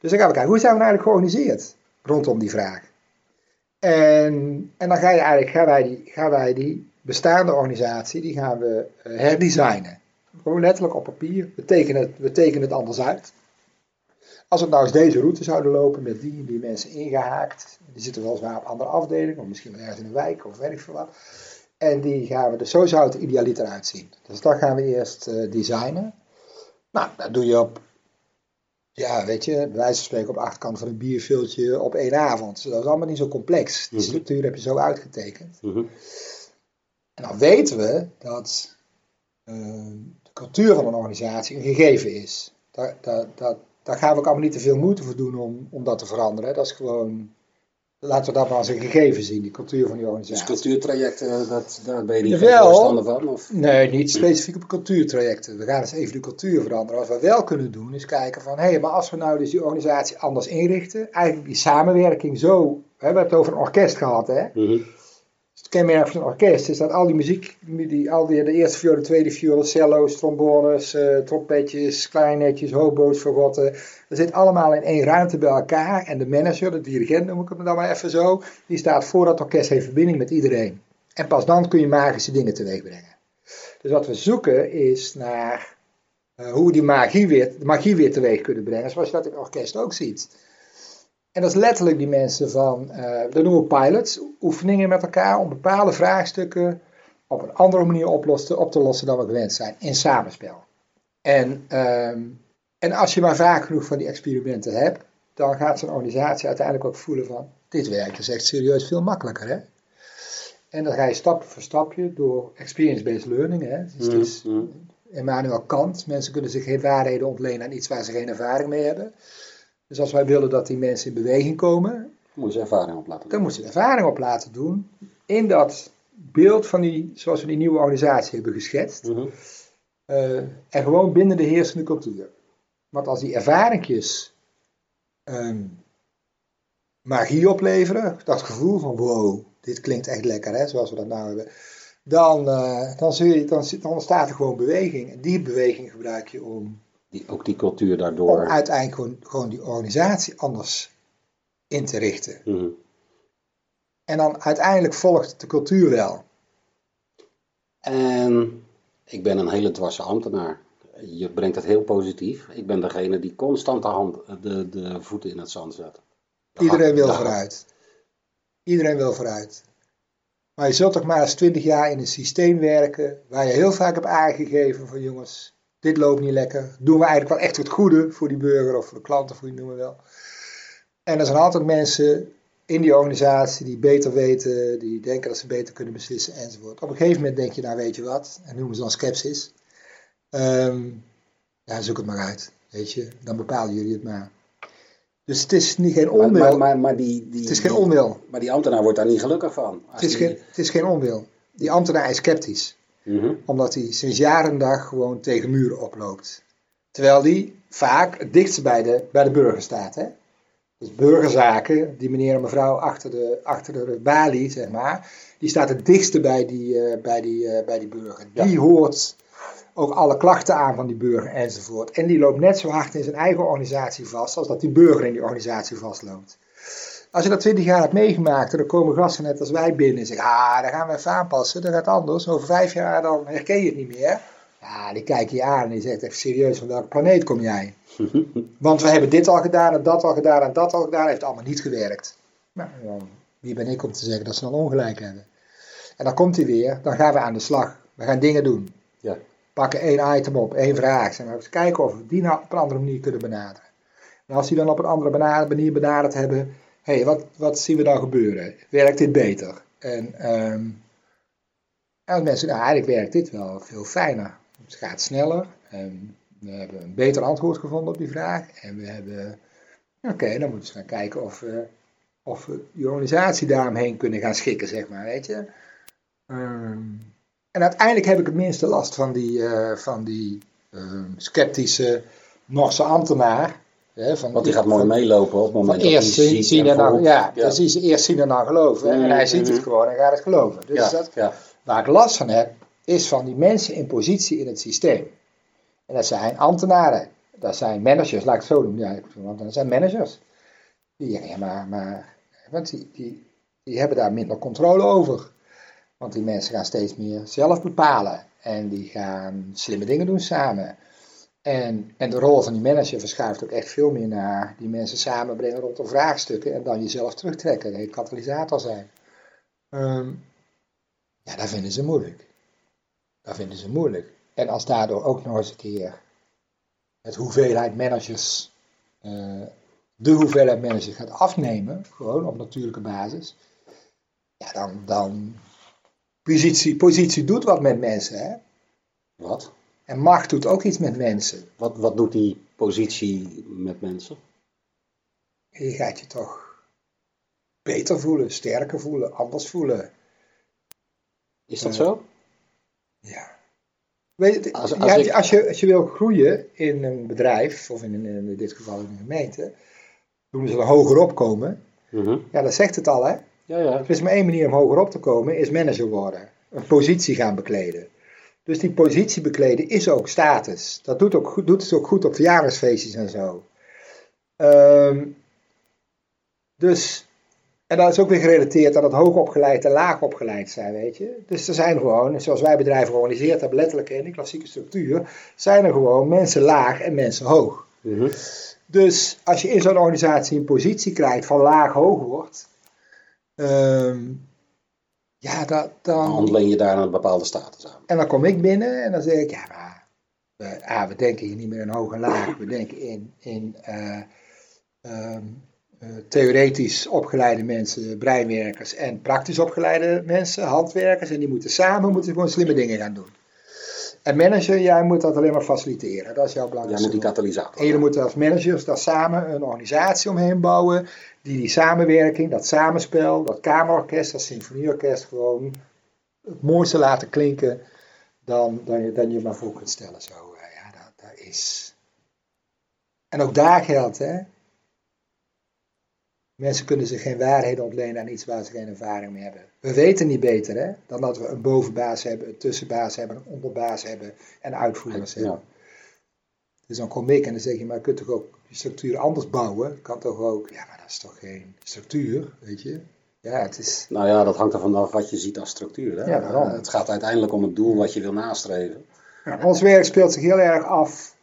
Dus dan gaan we kijken, hoe zijn we nou eigenlijk georganiseerd rondom die vraag? En, en dan ga je eigenlijk, gaan wij, die, wij die bestaande organisatie, die gaan we eh, herdesignen. Gewoon letterlijk op papier. We tekenen het, we tekenen het anders uit. Als we nou eens deze route zouden lopen met die die mensen ingehaakt. Die zitten weliswaar op andere afdelingen, of misschien wel ergens in een wijk of weet ik veel wat. En die gaan we, dus zo zou het idealiter uitzien. Dus dat gaan we eerst uh, designen. Nou, dat doe je op, ja, weet je, bij wijze van spreken op de achterkant van een bierviltje op één avond. Dus dat is allemaal niet zo complex. Die Mhm. structuur heb je zo uitgetekend. Mhm. En dan weten we dat eh, de cultuur van een organisatie een gegeven is. Daar, daar, daar, daar gaan we ook allemaal niet te veel moeite voor doen om, om dat te veranderen. Dat is gewoon, laten we dat maar als een gegeven zien, die cultuur van die Dus organisatie. cultuurtrajecten, dat, daar ben je niet voorstander van? Of? Nee, niet specifiek op cultuurtrajecten. We gaan eens even de cultuur veranderen. Wat we wel kunnen doen is kijken van, hé, hey, maar als we nou dus die organisatie anders inrichten, eigenlijk die samenwerking zo, hè, we hebben het over een orkest gehad, hè. Mhm. Kenmerk van een orkest is dat al die muziek, die, al die, de eerste viool, de tweede viool, cello's, trombones, eh, trompetjes, kleinetjes, hobo's, fagotten, dat zit allemaal in één ruimte bij elkaar. En de manager, de dirigent noem ik hem dan maar even zo, die staat voor dat orkest, heeft verbinding met iedereen. En pas dan kun je magische dingen teweeg brengen. Dus wat we zoeken is naar eh, hoe we die magie weer, de magie weer teweeg kunnen brengen, zoals je dat in het orkest ook ziet. En dat is letterlijk die mensen van, eh dat noemen we pilots, oefeningen met elkaar om bepaalde vraagstukken op een andere manier oplossen, op te lossen dan we gewend zijn, in samenspel. En, ehm, en als je maar vaak genoeg van die experimenten hebt, dan gaat zo'n organisatie uiteindelijk ook voelen van, dit werkt dus echt serieus veel makkelijker. Hè? En dan ga je stap voor stapje door experience-based learning. Hè? Dus het is. Immanuel Kant, mensen kunnen zich geen waarheden ontlenen aan iets waar ze geen ervaring mee hebben. Dus als wij willen dat die mensen in beweging komen, ervaring op laten dan moeten ze ervaring op laten doen in dat beeld van die, zoals we die nieuwe organisatie hebben geschetst. Mhm. eh, en gewoon binnen de heersende cultuur. Want als die ervaringjes ehm, magie opleveren, dat gevoel van wow, dit klinkt echt lekker hè, zoals we dat nou hebben. Dan, eh, dan, zul je, dan, dan ontstaat er gewoon beweging. En die beweging gebruik je om, Die, ook die cultuur om daardoor. uiteindelijk gewoon, gewoon die organisatie anders in te richten. Mhm. En dan uiteindelijk volgt de cultuur wel. En ik ben een hele dwarse ambtenaar. Je brengt het heel positief. Ik ben degene die constant de, hand, de, de voeten in het zand zet. De Iedereen wil vooruit. Iedereen wil vooruit. Maar je zult toch maar eens twintig jaar in een systeem werken waar je heel vaak hebt aangegeven van jongens, dit loopt niet lekker. Doen we eigenlijk wel echt het goede voor die burger of voor de klant of hoe je het noemen wil. En er zijn altijd mensen in die organisatie die beter weten, die denken dat ze beter kunnen beslissen enzovoort. Op een gegeven moment denk je, nou weet je wat, en noemen ze dan sceptisch. Ehm, ja, zoek het maar uit, weet je, dan bepalen jullie het maar. Dus het is niet geen onwil. maar, maar, maar die, die, Het is geen onwil. Maar die ambtenaar wordt daar niet gelukkig van. Het is, die- geen, het is geen onwil. Die ambtenaar is sceptisch. Mhm. Omdat hij sinds jaren en dag gewoon tegen muren oploopt. Terwijl die vaak het dichtst bij de, bij de burger staat. Hè? Dus burgerzaken, die meneer en mevrouw achter de, achter de balie, zeg maar. Die staat het dichtste bij die, eh, bij die, eh, bij die burger. Ja. Die hoort ook alle klachten aan van die burger enzovoort. En die loopt net zo hard in zijn eigen organisatie vast als dat die burger in die organisatie vastloopt. Als je dat 20 jaar hebt meegemaakt en er komen gasten net als wij binnen en zeggen, ah, daar gaan we even aanpassen, dat gaat anders. Over vijf jaar dan herken je het niet meer. Ja, die kijken je aan en die zegt even serieus, van welke planeet kom jij? (laughs) Want we hebben dit al gedaan en dat al gedaan en dat al gedaan, heeft allemaal niet gewerkt. Nou, dan, wie ben ik om te zeggen dat ze dan ongelijk hebben? En dan komt hij weer, dan gaan we aan de slag. We gaan dingen doen. Ja. Pakken één item op, één vraag. En we eens kijken of we die nou op een andere manier kunnen benaderen. En als die dan op een andere manier benaderd hebben, hé, hey, wat, wat zien we dan gebeuren? Werkt dit beter? En, ehm mensen, nou eigenlijk werkt dit wel veel fijner. Het gaat sneller. En we hebben een beter antwoord gevonden op die vraag. En we hebben, oké, dan moeten we gaan kijken of we, of we organisatie daaromheen kunnen gaan schikken, zeg maar, weet je. Ehm, en uiteindelijk heb ik het minste last van die, eh, van die ehm, sceptische Norse ambtenaar. Hè, van, Want die gaat mooi meelopen op het moment dat hij eerst zien, en en dan, ja, ja. precies. Eerst zien en dan geloven. En hij ziet het gewoon en gaat het geloven. Dus Ja, dat, ja. waar ik last van heb, is van die mensen in positie in het systeem. En dat zijn ambtenaren, dat zijn managers, laat ik het zo noemen. Ja, want dat zijn managers. Die zeggen, ja, maar, maar want die, die, die hebben daar minder controle over. Want die mensen gaan steeds meer zelf bepalen. En die gaan slimme dingen doen samen. En, en de rol van die manager verschuift ook echt veel meer naar die mensen samenbrengen rond de vraagstukken en dan jezelf terugtrekken, een katalysator zijn. Ehm, ja, dat vinden ze moeilijk. Dat vinden ze moeilijk. En als daardoor ook nog eens een keer het hoeveelheid managers, eh, de hoeveelheid managers gaat afnemen, gewoon op natuurlijke basis, ja, dan, dan positie, positie doet wat met mensen, hè. Wat? En macht doet ook iets met mensen. Wat, wat doet die positie met mensen? Je gaat je toch beter voelen, sterker voelen, anders voelen. Is dat Ja. zo? Ja. Weet je, Als- als, als ik- als, je, als je wil groeien in een bedrijf, of in, een, in dit geval in een gemeente, doen ze er hoger opkomen. Mhm. Ja, dat zegt het al, hè. Ja, ja. Er is maar één manier om hoger op te komen, is manager worden. Een positie gaan bekleden. Dus die positie bekleden is ook status. Dat doet, ook, doet het ook goed op verjaardagsfeestjes en zo. Ehm, dus, en dat is ook weer gerelateerd aan het hoogopgeleid en laagopgeleid zijn, weet je. Dus er zijn gewoon, zoals wij bedrijven georganiseerd hebben, letterlijk in die klassieke structuur, zijn er gewoon mensen laag en mensen hoog. Mhm. Dus als je in zo'n organisatie een positie krijgt van laag hoog wordt, ehm, ja, dat, Dan ontleen je daar een bepaalde status aan. En dan kom ik binnen en dan zeg ik, ja, maar we, ah, we denken hier niet meer in hoog en laag, we denken in, in eh, ehm, eh, theoretisch opgeleide mensen, breinwerkers en praktisch opgeleide mensen, handwerkers, en die moeten samen moeten gewoon slimme dingen gaan doen. En manager, jij moet dat alleen maar faciliteren, dat is jouw Jij belangrijkste moet die katalysator En jullie moeten als managers daar samen een organisatie omheen bouwen, die die samenwerking, dat samenspel, dat kamerorkest, dat symfonieorkest gewoon het mooiste laten klinken dan, dan, je, dan je maar voor kunt stellen. Zo, eh, ja, dat, dat is... En ook daar geldt, hè. Mensen kunnen zich geen waarheden ontlenen aan iets waar ze geen ervaring mee hebben. We weten niet beter, hè, dan dat we een bovenbaas hebben, een tussenbaas hebben, een onderbaas hebben en uitvoerders Ja. hebben. Dus dan kom ik en dan zeg je, maar je kunt toch ook je structuur anders bouwen? Kan toch ook? Ja, maar dat is toch geen structuur, weet je? Ja, het is... Nou ja, dat hangt er vanaf wat je ziet als structuur. Hè? Ja, daarom. Eh, het gaat uiteindelijk om het doel wat je wil nastreven. Ja, ons werk speelt zich heel erg af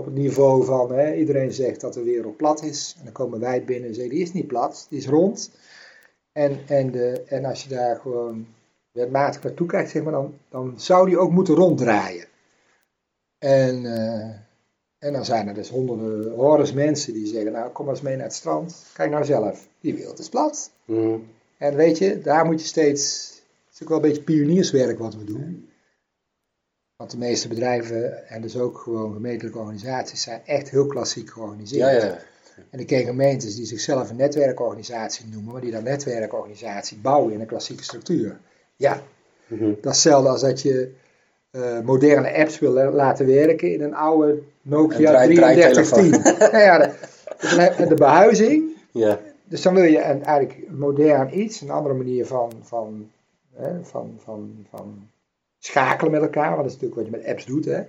op het niveau van hè, iedereen zegt dat de wereld plat is. En dan komen wij binnen en zeggen die is niet plat, die is rond. En, en, de, en als je daar gewoon wetmatig naartoe kijkt, zeg maar, dan, dan zou die ook moeten ronddraaien. En, eh, en dan zijn er dus honderden hordes mensen die zeggen, nou kom maar eens mee naar het strand. Kijk nou zelf, die wereld is plat. Mhm. En weet je, daar moet je steeds. Het is ook wel een beetje pionierswerk wat we doen. Want de meeste bedrijven en dus ook gewoon gemeentelijke organisaties zijn echt heel klassiek georganiseerd. Ja, ja. En ik ken gemeentes die zichzelf een netwerkorganisatie noemen, maar die dan netwerkorganisatie bouwen in een klassieke structuur. Ja, Mhm. dat is hetzelfde als dat je eh, moderne apps wil la- laten werken in een oude Nokia draai- 3310. nou (laughs) ja, de, de, de behuizing, ja. dus dan wil je een, eigenlijk modern iets, een andere manier van, van, hè, van, van, van schakelen met elkaar, want dat is natuurlijk wat je met apps doet. Hè.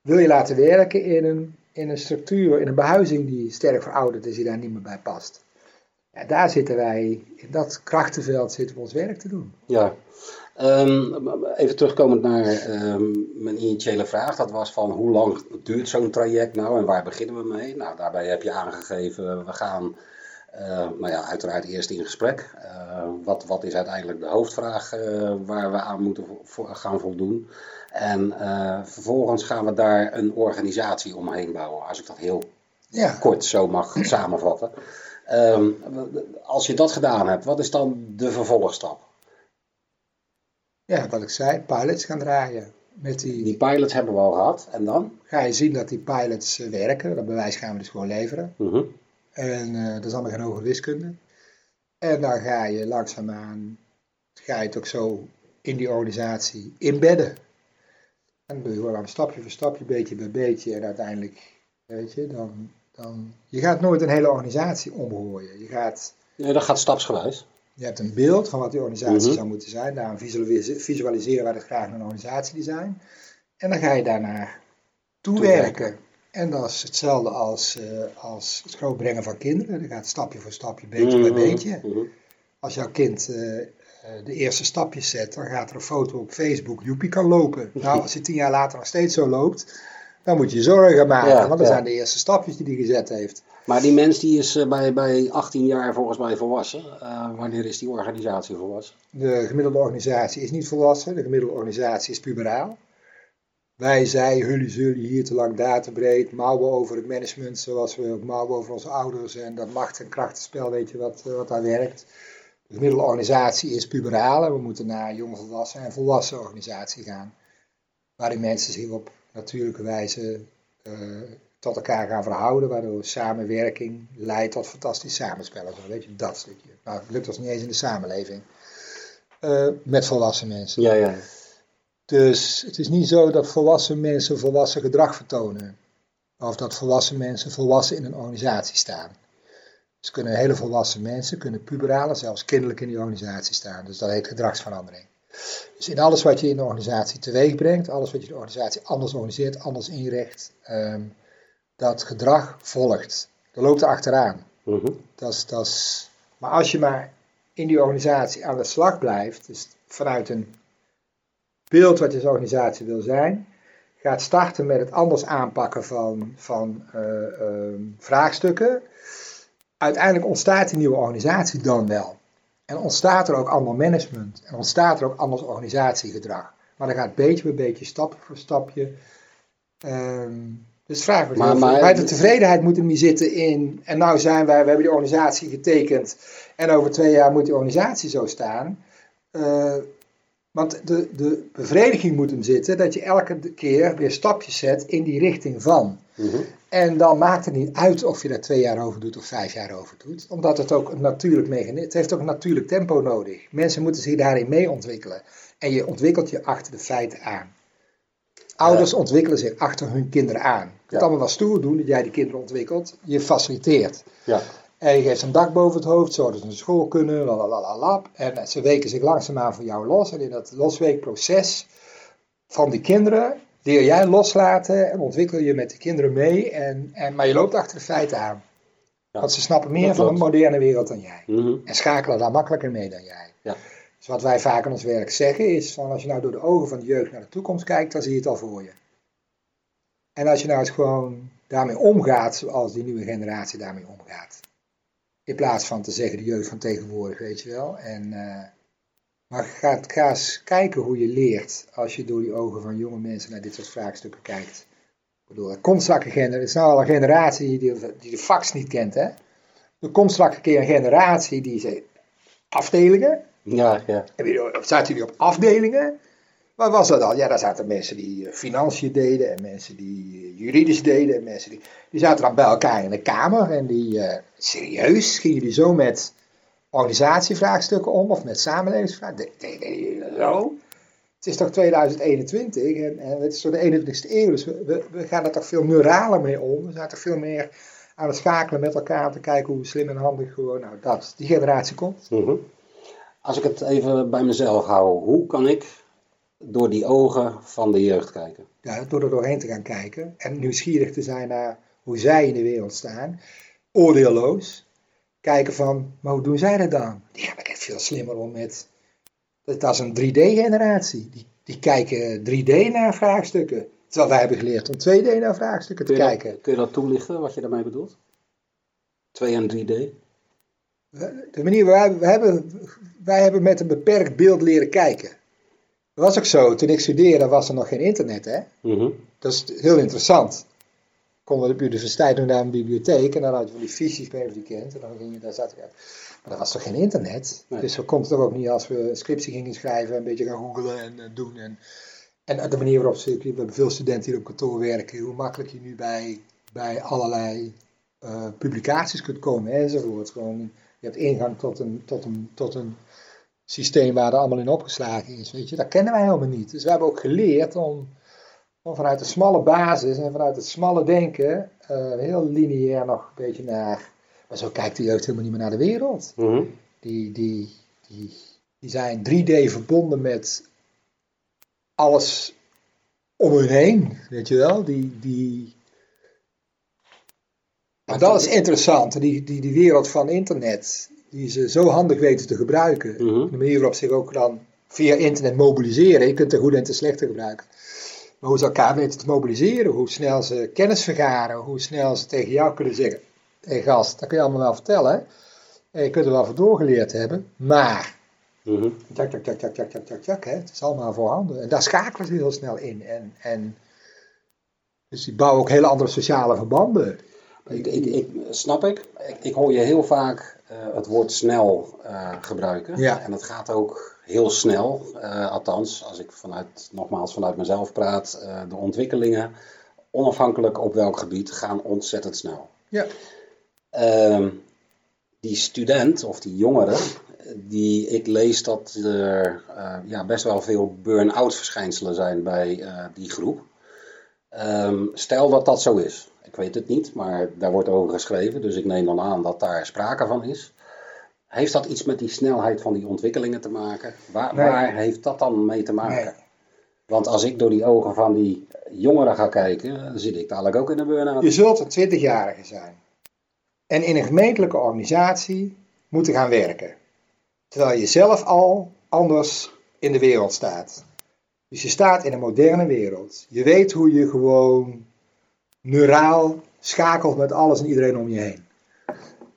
Wil je laten werken in een, in een structuur, in een behuizing die sterk verouderd is, die daar niet meer bij past. Ja, daar zitten wij, in dat krachtenveld zitten we ons werk te doen. Ja. Ehm, even terugkomend naar ehm, mijn initiële vraag. Dat was van hoe lang duurt zo'n traject nou en waar beginnen we mee? Nou, daarbij heb je aangegeven, we gaan nou ja, uiteraard eerst in gesprek. Eh, wat, wat is uiteindelijk de hoofdvraag eh, waar we aan moeten vo- gaan voldoen? En eh, vervolgens gaan we daar een organisatie omheen bouwen, als ik dat heel Ja, kort zo mag (clears throat) samenvatten. Ehm, als je dat gedaan hebt, wat is dan de vervolgstap? ja wat ik zei, pilots gaan draaien. Met die, Die pilots hebben we al gehad. En dan? ga je zien dat die pilots eh, werken, dat bewijs gaan we dus gewoon leveren. Mhm. En eh, dat is allemaal geen hoge wiskunde. En dan ga je langzaamaan, ga je het ook zo in die organisatie inbedden. En dan doe je gewoon aan stapje voor stapje, beetje bij beetje. En uiteindelijk weet je, dan, dan, je gaat nooit een hele organisatie omgooien. Je gaat, Nee, dat gaat stapsgewijs. je hebt een beeld van wat die organisatie Mhm. zou moeten zijn. Daarom visualise- visualiseren wij het graag een organisatiedesign. En dan ga je daarnaar toewerken. Toewerken. En dat is hetzelfde als, eh, als het grootbrengen van kinderen. Dat gaat stapje voor stapje, beetje bij Mhm, beetje. mhm. Als jouw kind eh, eh, de eerste stapjes zet, dan gaat er een foto op Facebook, Joepie kan lopen. (laughs) Nou, als hij tien jaar later nog steeds zo loopt, dan moet je zorgen maken, Ja, want dat ja. zijn de eerste stapjes die hij gezet heeft. Maar die mens die is bij, bij 18 jaar volgens mij volwassen. Wanneer is die organisatie volwassen? De gemiddelde organisatie is niet volwassen, de gemiddelde organisatie is puberaal. Wij, zij, jullie, zullen hier te lang, daar te breed, mouwen over het management, zoals we ook mouwen over onze ouders en dat macht- en krachtenspel, weet je wat, eh, wat daar werkt. De gemiddelde organisatie is puberaal en we moeten naar jonge volwassen en volwassen organisatie gaan. Waarin mensen zich op natuurlijke wijze eh, tot elkaar gaan verhouden, waardoor samenwerking leidt tot fantastisch samenspel. en Zo, weet je, dat stukje. Nou, lukt ons niet eens in de samenleving. Eh, met volwassen mensen. Ja, ja. Dus het is niet zo dat volwassen mensen volwassen gedrag vertonen. Of dat volwassen mensen volwassen in een organisatie staan. Dus kunnen hele volwassen mensen, kunnen puberale, zelfs kinderlijk in die organisatie staan. Dus dat heet gedragsverandering. Dus in alles wat je in de organisatie teweeg brengt, alles wat je de organisatie anders organiseert, anders inricht, ehm, dat gedrag volgt. Dat loopt er achteraan. Mhm. Dat is, dat is, maar als je maar in die organisatie aan de slag blijft, dus vanuit een beeld wat je als organisatie wil zijn, gaat starten met het anders aanpakken van, van eh, ehm, vraagstukken, uiteindelijk ontstaat die nieuwe organisatie dan wel. En ontstaat er ook ander management en ontstaat er ook anders organisatiegedrag. Maar dan gaat beetje bij beetje, stapje voor stapje. ehm, dus vraag me Maar- maar, de tevredenheid moet hem niet zitten in. En nou zijn wij, we hebben die organisatie getekend. En over twee jaar moet die organisatie zo staan. Eh, want de, de bevrediging moet hem zitten dat je elke keer weer stapjes zet in die richting van. Mhm. En dan maakt het niet uit of je daar twee jaar over doet of vijf jaar over doet. Omdat het ook een natuurlijk mechanisme Het heeft ook een natuurlijk tempo nodig. Mensen moeten zich daarin mee ontwikkelen. En je ontwikkelt je achter de feiten aan. Ouders ontwikkelen zich achter hun kinderen aan. Je kunt Ja. allemaal wel stoer doen dat jij die kinderen ontwikkelt. Je faciliteert. Ja. En je geeft een dak boven het hoofd, zodat ze naar school kunnen, lalalalap. En ze weken zich langzaamaan van jou los. En in dat losweekproces van die kinderen leer jij loslaten en ontwikkel je met de kinderen mee. En, en, maar je loopt achter de feiten aan. Ja, Want ze snappen meer van de moderne wereld dan jij. Mhm. En schakelen daar makkelijker mee dan jij. Ja. Dus wat wij vaak in ons werk zeggen is, van als je nou door de ogen van de jeugd naar de toekomst kijkt, dan zie je het al voor je. En als je nou eens gewoon daarmee omgaat zoals die nieuwe generatie daarmee omgaat. In plaats van te zeggen de jeugd van tegenwoordig, weet je wel. En, eh, maar ga, ga eens kijken hoe je leert als je door die ogen van jonge mensen naar dit soort vraagstukken kijkt. Ik bedoel, er komt straks een generatie, het is nou al een generatie die, die de fax niet kent, hè. Er komt straks een keer een generatie die zegt, afdelingen, Ja, ja. zaten jullie op afdelingen? Wat was dat al? Ja, daar zaten mensen die eh, financiën deden en mensen die eh, juridisch deden en mensen die, die zaten dan bij elkaar in de kamer en die, eh, serieus, gingen jullie zo met organisatievraagstukken om of met samenlevingsvraagstukken? Zo. Het is toch 2021 en, het is toch de 21ste eeuw, dus we, we, we gaan er toch veel neuraler mee om. We zijn veel meer aan het schakelen met elkaar om te kijken hoe slim en handig gewoon, nou dat, die generatie komt. Mhm. Als ik het even bij mezelf hou, hoe kan ik door die ogen van de jeugd kijken? Ja, door er doorheen te gaan kijken en nieuwsgierig te zijn naar hoe zij in de wereld staan, oordeelloos. Kijken van, maar hoe doen zij dat dan? Die gaan er echt veel slimmer om met, dat is een 3D-generatie. Die, die kijken 3D naar vraagstukken. Terwijl wij hebben geleerd om 2D naar vraagstukken te Kun kijken. kun je dat toelichten, wat je daarmee bedoelt? 2 en 3D? De manier waarop wij hebben, wij hebben met een beperkt beeld leren kijken. Dat was ook zo, toen ik studeerde was er nog geen internet, hè. Mhm. Dat is heel interessant. Konden we op de universiteit doen naar een bibliotheek en dan had je van die fiches, je die kent, en dan ging je, daar zat ik uit. Maar dat was toch geen internet? Nee. Dus we konden toch ook niet als we een scriptie gingen schrijven, een beetje gaan googlen en, doen. En, en de manier waarop ze, we hebben veel studenten hier op kantoor werken, hoe makkelijk je nu bij, bij allerlei eh, publicaties kunt komen enzovoort. Gewoon, je hebt ingang tot een, tot, een, tot een systeem waar er allemaal in opgeslagen is, weet je. Dat kennen wij helemaal niet. Dus we hebben ook geleerd om om vanuit de smalle basis en vanuit het smalle denken, eh, heel lineair nog een beetje naar. Maar zo kijkt de jeugd helemaal niet meer naar de wereld. Mhm. Die, die, die, die zijn 3D verbonden met alles om hun heen, weet je wel? Die, die... Maar dat is interessant, die, die, die wereld van internet, die ze zo handig weten te gebruiken. Mhm. De manier waarop ze zich ook dan via internet mobiliseren. Je kunt er goed en te slechte gebruiken. Maar hoe ze elkaar weten te mobiliseren, hoe snel ze kennis vergaren, hoe snel ze tegen jou kunnen zeggen: Hé hey gast, dat kun je allemaal wel vertellen. En je kunt er wel voor doorgeleerd hebben, maar. Tjak, tjak, tjak, tjak, tjak, tjak, tjak, tjak, hè. Het is allemaal voorhanden. En daar schakelen ze heel snel in. En, en, dus die bouwen ook hele andere sociale verbanden. Ik, ik, ik, snap ik. ik. Ik hoor je heel vaak eh, het woord snel eh, gebruiken. Ja. En het gaat ook heel snel. eh, althans, als ik vanuit, nogmaals vanuit mezelf praat, de ontwikkelingen, onafhankelijk op welk gebied, gaan ontzettend snel. Ja. Ehm, die student of die jongere, die ik lees dat er ja, best wel veel burn-out verschijnselen zijn bij die groep. Ehm, stel dat dat zo is. Ik weet het niet, maar daar wordt over geschreven, dus ik neem dan aan dat daar sprake van is. Heeft dat iets met die snelheid van die ontwikkelingen te maken? Waar, Nee. waar heeft dat dan mee te maken? Nee. Want als ik door die ogen van die jongeren ga kijken, dan zit ik dadelijk ook in een burn-out. Je zult een 20-jarige zijn. En in een gemeentelijke organisatie moeten gaan werken. Terwijl je zelf al anders in de wereld staat. Dus je staat in een moderne wereld. Je weet hoe je gewoon neuraal schakelt met alles en iedereen om je heen.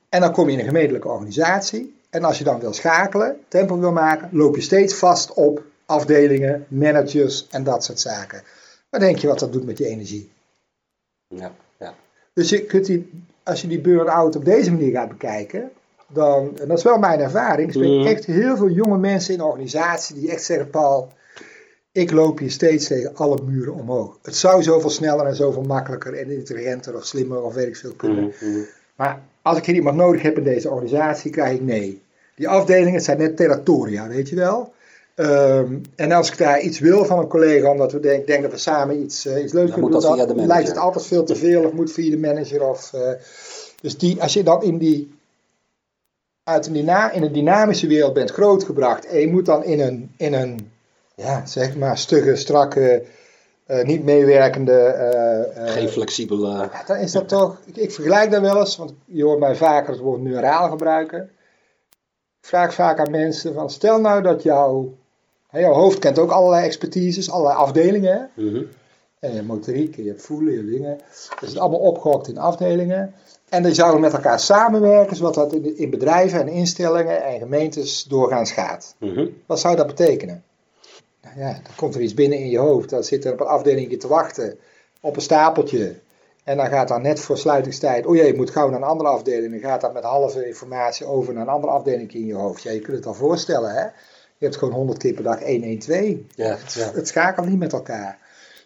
En dan kom je in een gemeentelijke organisatie. En als je dan wil schakelen, tempo wil maken, loop je steeds vast op afdelingen, managers en dat soort zaken. Wat denk je wat dat doet met je energie? Ja, ja. Dus je kunt die, als je die burn-out op deze manier gaat bekijken, dan, en dat is wel mijn ervaring, ik spreek Mhm. echt heel veel jonge mensen in de organisatie die echt zeggen, Paul, ik loop hier steeds tegen alle muren omhoog. Het zou zoveel sneller en zoveel makkelijker en intelligenter of slimmer of weet ik veel kunnen. Mhm, mhm. Maar als ik hier iemand nodig heb in deze organisatie, krijg ik nee. Die afdelingen zijn net territoria, weet je wel. Ehm, en als ik daar iets wil van een collega, omdat we denken denk dat we samen iets, eh, iets leuks kunnen doen, dan lijkt het altijd veel te veel of moet via de manager. Of, eh, dus die, als je dan in, die, uit een, in een dynamische wereld bent grootgebracht en je moet dan in een, in een ja, zeg maar, stugge, strakke, eh, niet meewerkende eh, eh, Geen flexibele. ja, dan is dat toch, ik, ik vergelijk dat wel eens, want je hoort mij vaker het woord neuraal gebruiken. Ik vraag vaak aan mensen van, stel nou dat jouw, jouw hoofd kent ook allerlei expertises, allerlei afdelingen. Mhm. En je hebt motoriek, en je hebt voelen, je dingen. Dus het is allemaal opgehokt in afdelingen. En die zouden met elkaar samenwerken, zodat dat in, in bedrijven en instellingen en gemeentes doorgaans gaat. Mhm. Wat zou dat betekenen? Nou ja, dan komt er iets binnen in je hoofd. Dan zit er op een afdelingje te wachten op een stapeltje. En dan gaat dan net voor sluitingstijd, oh jee, je moet gauw naar een andere afdeling. Dan gaat dat met halve informatie over naar een andere afdeling in je hoofd. Ja, je kunt het al voorstellen, hè. Je hebt gewoon 100 keer per dag 112. Ja, ja. Het schakelt niet met elkaar.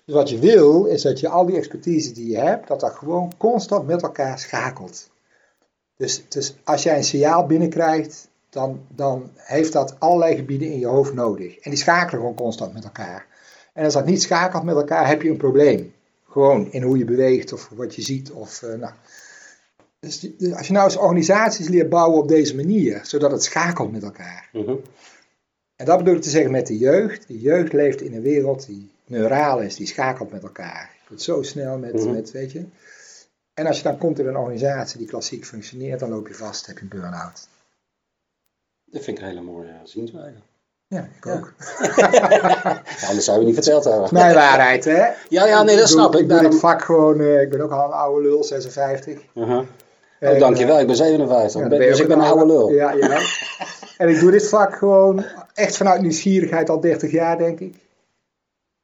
Dus wat je wil, is dat je al die expertise die je hebt, dat dat gewoon constant met elkaar schakelt. Dus, dus als jij een signaal binnenkrijgt, dan, dan heeft dat allerlei gebieden in je hoofd nodig. En die schakelen gewoon constant met elkaar. En als dat niet schakelt met elkaar, heb je een probleem. Gewoon in hoe je beweegt of wat je ziet. Of, eh, nou. dus, dus als je nou eens organisaties leert bouwen op deze manier, zodat het schakelt met elkaar. Mhm. En dat bedoel ik te zeggen met de jeugd. De jeugd leeft in een wereld die neuraal is, die schakelt met elkaar. Het zo snel met, Mhm. met, weet je. En als je dan komt in een organisatie die klassiek functioneert, dan loop je vast, heb je een burn-out. Dat vind ik een hele mooie zienswijze. Ja, ik ook. (laughs) Ja, anders zou je niet verteld hebben. Mijn waarheid, hè? Ja, ja, nee, dat snap ik. Ik doe Daarom... dit vak gewoon, eh, ik ben ook al een oude lul, 56. Uh-huh. En, Oh, dankjewel, eh, ik ben 57. ja, ben- ben je dus ik ben een oude lul. Ja, ja. (laughs) en ik doe dit vak gewoon echt vanuit nieuwsgierigheid al 30 jaar, denk ik.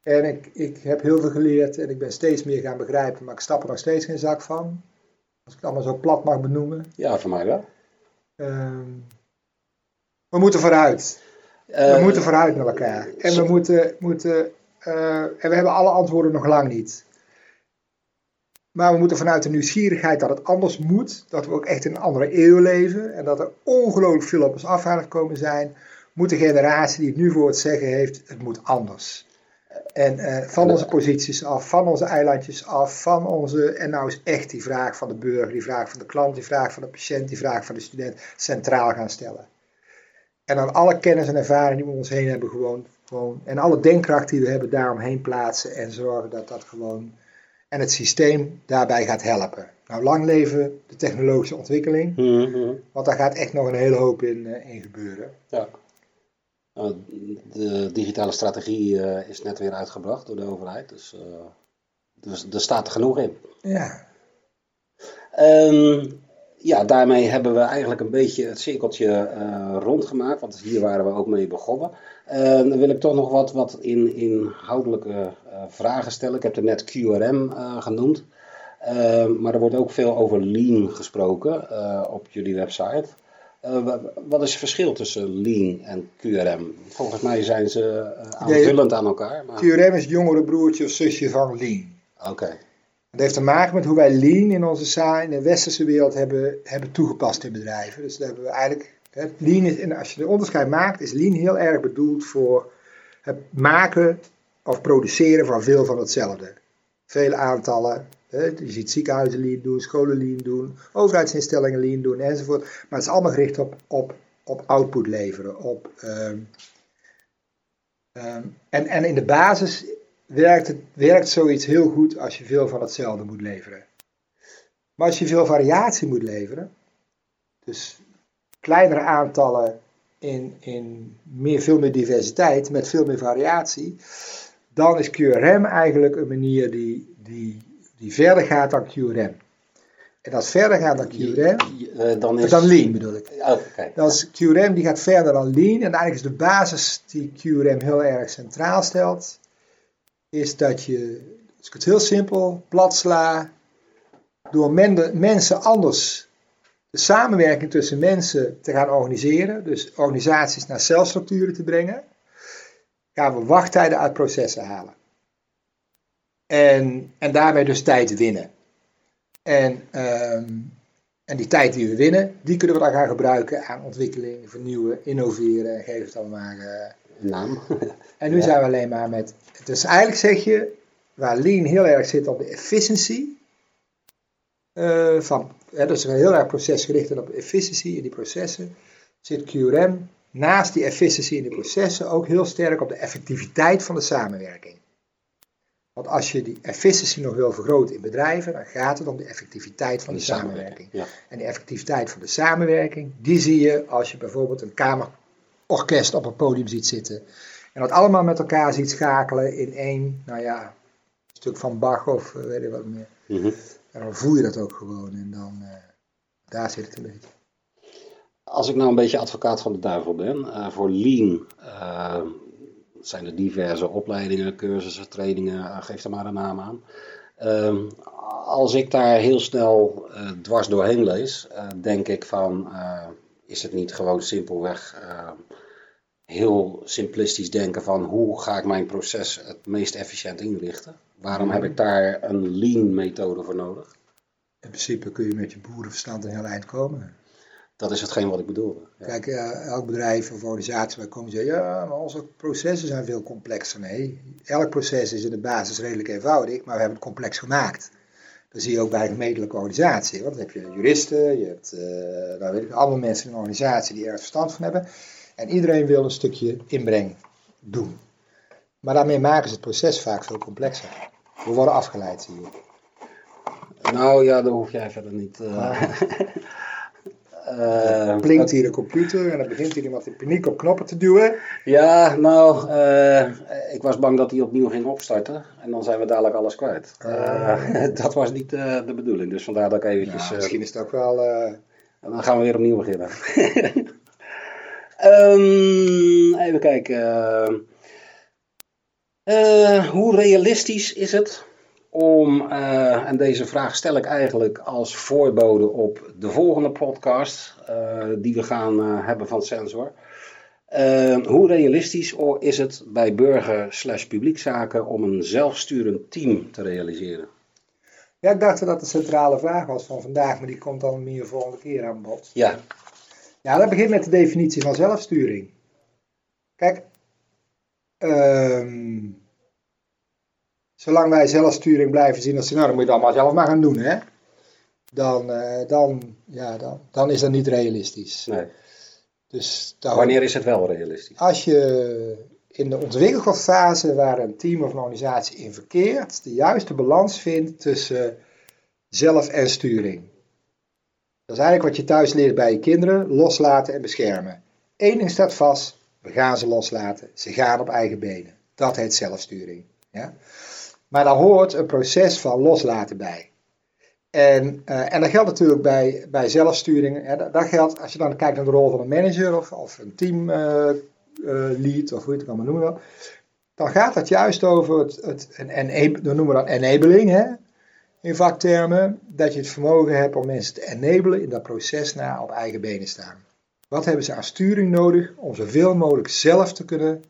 En ik, ik heb heel veel geleerd en ik ben steeds meer gaan begrijpen, maar ik stap er nog steeds geen zak van. Als ik het allemaal zo plat mag benoemen. Ja, voor mij wel. Ehm, we moeten vooruit. We Eh, moeten vooruit met elkaar. En we moeten, moeten eh, en we hebben alle antwoorden nog lang niet. Maar we moeten vanuit de nieuwsgierigheid dat het anders moet, dat we ook echt in een andere eeuw leven en dat er ongelooflijk veel op ons af aan het komen zijn, moet de generatie die het nu voor het zeggen heeft, het moet anders. En eh, van onze posities af, van onze eilandjes af, van onze. En nou is echt die vraag van de burger, die vraag van de klant, die vraag van de patiënt, die vraag van de student centraal gaan stellen. En dan alle kennis en ervaring die we om ons heen hebben, gewoon, gewoon. En alle denkkracht die we hebben, daaromheen plaatsen en zorgen dat dat gewoon. En het systeem daarbij gaat helpen. Nou, lang leven de technologische ontwikkeling, Mhm. want daar gaat echt nog een hele hoop in, eh, in gebeuren. Ja. Nou, de digitale strategie eh, is net weer uitgebracht door de overheid, dus, eh, dus er staat er genoeg in. Ja, Ehm, ja, daarmee hebben we eigenlijk een beetje het cirkeltje eh, rondgemaakt, want hier waren we ook mee begonnen. Ehm, dan wil ik toch nog wat, wat in, inhoudelijke eh, vragen stellen. Ik heb er net QRM eh, genoemd, maar er wordt ook veel over Lean gesproken eh, op jullie website. Eh, wa- wat is het verschil tussen Lean en QRM? Volgens mij zijn ze eh, aanvullend aan elkaar. Maar... QRM is het jongere broertje of zusje van Lean. Oké, Dat heeft te maken met hoe wij lean in onze in de westerse wereld hebben, hebben toegepast in bedrijven. Dus daar hebben we eigenlijk. Hè, lean is, en als je de onderscheid maakt, is lean heel erg bedoeld voor het maken of produceren van veel van hetzelfde. Vele aantallen. Hè, je ziet ziekenhuizen lean doen, scholen lean doen, overheidsinstellingen lean doen enzovoort. Maar het is allemaal gericht op, op, op output leveren. Op, ehm, ehm, en, en in de basis werkt, het, werkt zoiets heel goed als je veel van hetzelfde moet leveren. Maar als je veel variatie moet leveren, dus kleinere aantallen in, in meer, veel meer diversiteit, met veel meer variatie, dan is QRM eigenlijk een manier die, die, die verder gaat dan QRM. En als verder gaat dan QRM, Eh, dan is... dan Lean bedoel ik. Oh, Oké. Dat is QRM die gaat verder dan Lean. En eigenlijk is de basis die QRM heel erg centraal stelt, is dat je, als ik het heel simpel plat sla, door men- mensen anders de samenwerking tussen mensen te gaan organiseren, dus organisaties naar celstructuren te brengen, gaan we wachttijden uit processen halen. En, en daarmee dus tijd winnen. En, ehm, en die tijd die we winnen, die kunnen we dan gaan gebruiken aan ontwikkeling, vernieuwen, innoveren en geef het dan maar. eh, Naam. en nu Ja. zijn we alleen maar met. Dus eigenlijk zeg je, waar Lean heel erg zit op de efficiency. eh, van, hè, dus heel erg procesgericht en op efficiency in die processen. Zit QRM naast die efficiency in die processen ook heel sterk op de effectiviteit van de samenwerking. Want als je die efficiency nog wil vergroten in bedrijven, dan gaat het om de effectiviteit van de samenwerking. Ja. En de effectiviteit van de samenwerking, die zie je als je bijvoorbeeld een kamerorkest op een podium ziet zitten. En dat allemaal met elkaar ziet schakelen in één, nou ja, stuk van Bach of eh, weet ik wat meer. Mhm. En dan voel je dat ook gewoon en dan, eh, daar zit het een beetje. Als ik nou een beetje advocaat van de duivel ben, eh, voor Lean zijn er diverse opleidingen, cursussen, trainingen, geef er maar een naam aan. Ehm, als ik daar heel snel dwars doorheen lees, denk ik van, is het niet gewoon simpelweg heel simplistisch denken van hoe ga ik mijn proces het meest efficiënt inrichten? Waarom heb ik daar een Lean methode voor nodig? In principe kun je met je boerenverstand een heel eind komen. Dat is hetgeen wat ik bedoelde. Ja. Kijk, eh, elk bedrijf of organisatie waar komen zeggen, ja, maar onze processen zijn veel complexer. Nee, elk proces is in de basis redelijk eenvoudig, maar we hebben het complex gemaakt. Dat zie je ook bij een gemeentelijke organisatie. Want dan heb je juristen, je hebt nou weet ik, allemaal mensen in een organisatie die er verstand van hebben. En iedereen wil een stukje inbreng doen. Maar daarmee maken ze het proces vaak veel complexer. We worden afgeleid, zie je. Nou ja, daar hoef jij verder niet. eh (laughs) eh, Blinkt hier de computer en dan begint hier iemand in paniek op knoppen te duwen. Ja, nou, eh, ik was bang dat hij opnieuw ging opstarten. En dan zijn we dadelijk alles kwijt. Eh, (laughs) dat was niet eh, de bedoeling. Dus vandaar dat ik eventjes... Ja, misschien is het ook wel... eh, dan gaan we weer opnieuw beginnen. (laughs) Ehm, even kijken. Eh, hoe realistisch is het om, eh, en deze vraag stel ik eigenlijk als voorbode op de volgende podcast eh, die we gaan hebben van Sensor. Hoe realistisch is het bij burger slash publiekzaken om een zelfsturend team te realiseren? Ja, ik dacht dat dat de centrale vraag was van vandaag, maar die komt dan meer volgende keer aan bod. Ja, Ja, dat begint met de definitie van zelfsturing. Kijk, ehm, zolang wij zelfsturing blijven zien als nou, dan moet je het allemaal zelf maar gaan doen, hè? Dan, eh, dan, ja, dan, dan is dat niet realistisch. Nee. Dus dan, Wanneer is het wel realistisch? als je in de ontwikkelfase waar een team of een organisatie in verkeert, de juiste balans vindt tussen zelf en sturing. Dat is eigenlijk wat je thuis leert bij je kinderen, loslaten en beschermen. Eén ding staat vast, we gaan ze loslaten. Ze gaan op eigen benen. Dat heet zelfsturing. Ja? Maar daar hoort een proces van loslaten bij. En, eh, en dat geldt natuurlijk bij, bij zelfsturing. Hè, dat, dat geldt als je dan kijkt naar de rol van een manager of, of een teamlead, of hoe je het allemaal noemen wil. Dan gaat het juist over het, het dan noemen we dat enabling hè, in vaktermen. Dat je het vermogen hebt om mensen te enablen in dat proces na op eigen benen staan. Wat hebben ze aan sturing nodig om zoveel mogelijk zelf te kunnen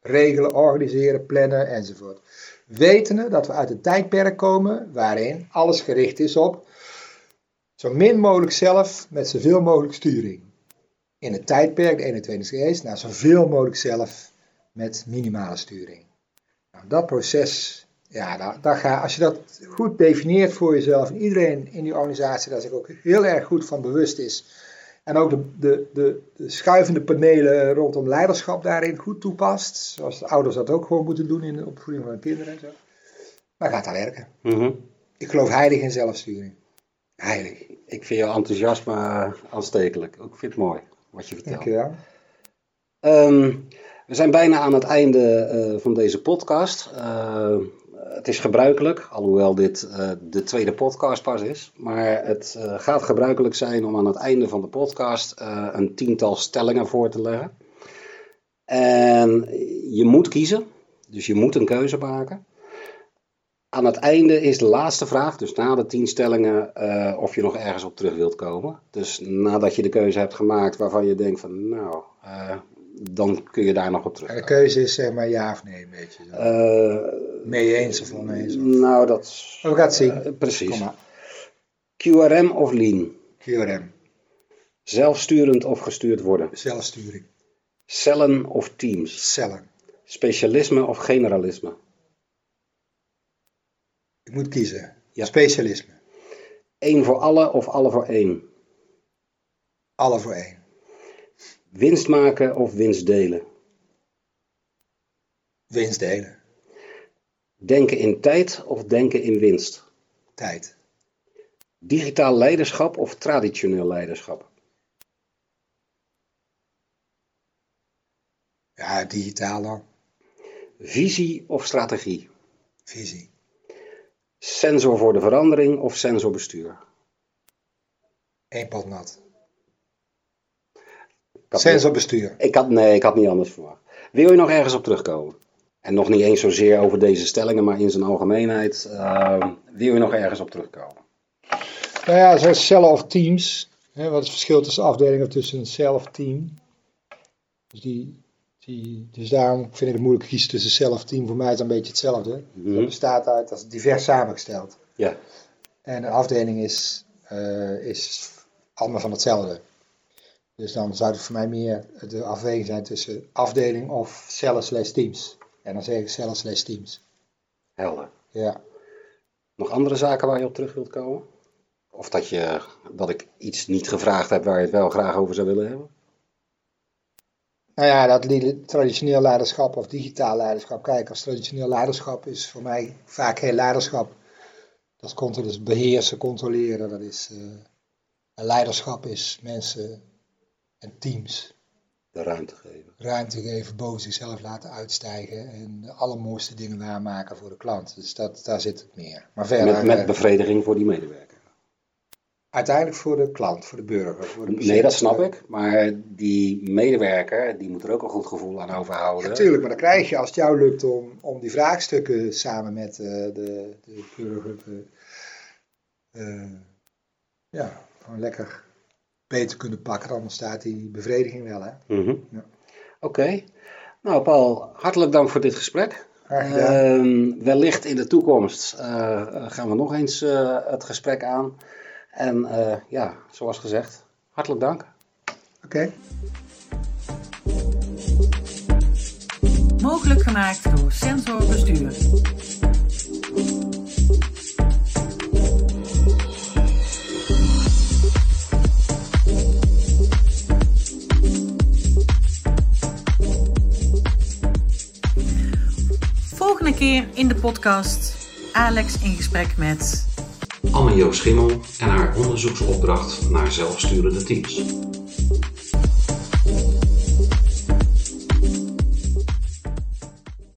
regelen, organiseren, plannen enzovoort. Wetende dat we uit een tijdperk komen waarin alles gericht is op zo min mogelijk zelf met zoveel mogelijk sturing. In het tijdperk, de 21e eeuw, naar zoveel mogelijk zelf met minimale sturing. Nou, dat proces, ja, daar, daar ga, als je dat goed definieert voor jezelf en iedereen in die organisatie daar zich ook heel erg goed van bewust is en ook de, de, de, de schuivende panelen rondom leiderschap daarin goed toepast. Zoals de ouders dat ook gewoon moeten doen in de opvoeding van hun kinderen en zo. Dan gaat dat werken. Mhm. Ik geloof heilig in zelfsturing. Heilig. Ik vind jouw enthousiasme eh, aanstekelijk. Ik vind het mooi wat je vertelt. Dankjewel. Ehm, we zijn bijna aan het einde eh, van deze podcast. Eh, het is gebruikelijk, alhoewel dit eh, de tweede podcast pas is. Maar het eh, gaat gebruikelijk zijn om aan het einde van de podcast eh, een tiental stellingen voor te leggen. En je moet kiezen, dus je moet een keuze maken. Aan het einde is de laatste vraag, dus na de tien stellingen, of je nog ergens op terug wilt komen. Dus nadat je de keuze hebt gemaakt waarvan je denkt van, nou, dan kun je daar nog op En de terug. keuze is zeg maar ja of nee, een beetje. Zo. Eh, Mee eens of oneens. Of... nou, dat we gaan het zien. eh, precies. QRM of Lean? QRM. Zelfsturend of gestuurd worden? Zelfsturing. Cellen of teams? Cellen. Specialisme of generalisme? Ik moet kiezen. Ja. Specialisme. Eén voor alle of alle voor één? Alle voor één. Winst maken of winst delen? Winst delen. Denken in tijd of denken in winst? Tijd. Digitaal leiderschap of traditioneel leiderschap? Ja, digitaal dan. Visie of strategie? Visie. Sensor voor de verandering of sensorbestuur? Eén pot nat. Ik had- Sensorbestuur. Ik had, nee, ik had niet anders verwacht. Wil je nog ergens op terugkomen? En nog niet eens zozeer over deze stellingen, maar in zijn algemeenheid. eh, wil je nog ergens op terugkomen? Nou ja, zoals cellen of teams. Hè, wat is het verschil tussen afdelingen of tussen een cell of team? Dus, die, die, dus daarom vind ik het moeilijk kiezen tussen cell of team. Voor mij is het een beetje hetzelfde. Het bestaat uit, dat is divers samengesteld. Ja. En een afdeling is, eh, is allemaal van hetzelfde. Dus dan zou het voor mij meer de afweging zijn tussen afdeling of cellen slash teams. En dan zeg ik cellen slash teams. Helder. Ja. Nog andere zaken waar je op terug wilt komen? Of dat, je, dat ik iets niet gevraagd heb waar je het wel graag over zou willen hebben? Nou ja, dat traditioneel leiderschap of digitaal leiderschap. Kijk, als traditioneel leiderschap is voor mij vaak geen leiderschap. Dat is controle- dus beheersen, controleren. Dat is, en leiderschap is mensen en teams De ruimte geven. ruimte geven, boven zichzelf laten uitstijgen en de allermooiste dingen waarmaken voor de klant. Dus dat, daar zit het meer. Maar verder, Met, met eh, bevrediging voor die medewerker. uiteindelijk voor de klant, voor de burger. Voor de Nee, dat snap ik. Maar die medewerker, die moet er ook een goed gevoel aan overhouden. Natuurlijk, maar dan krijg je als het jou lukt om, om die vraagstukken samen met eh, de, de burger eh, eh, ja, gewoon lekker beter te kunnen pakken, dan ontstaat die bevrediging wel. Hè? Mhm. Ja. Oké. Nou, Paul, hartelijk dank voor dit gesprek. Ehm, wellicht in de toekomst eh, gaan we nog eens eh, het gesprek aan. En eh, ja, zoals gezegd, hartelijk dank. Oké. Mogelijk gemaakt door Sensor Bestuur. In de podcast Alex in gesprek met Anne-Jo Schimmel en haar onderzoeksopdracht naar zelfsturende teams.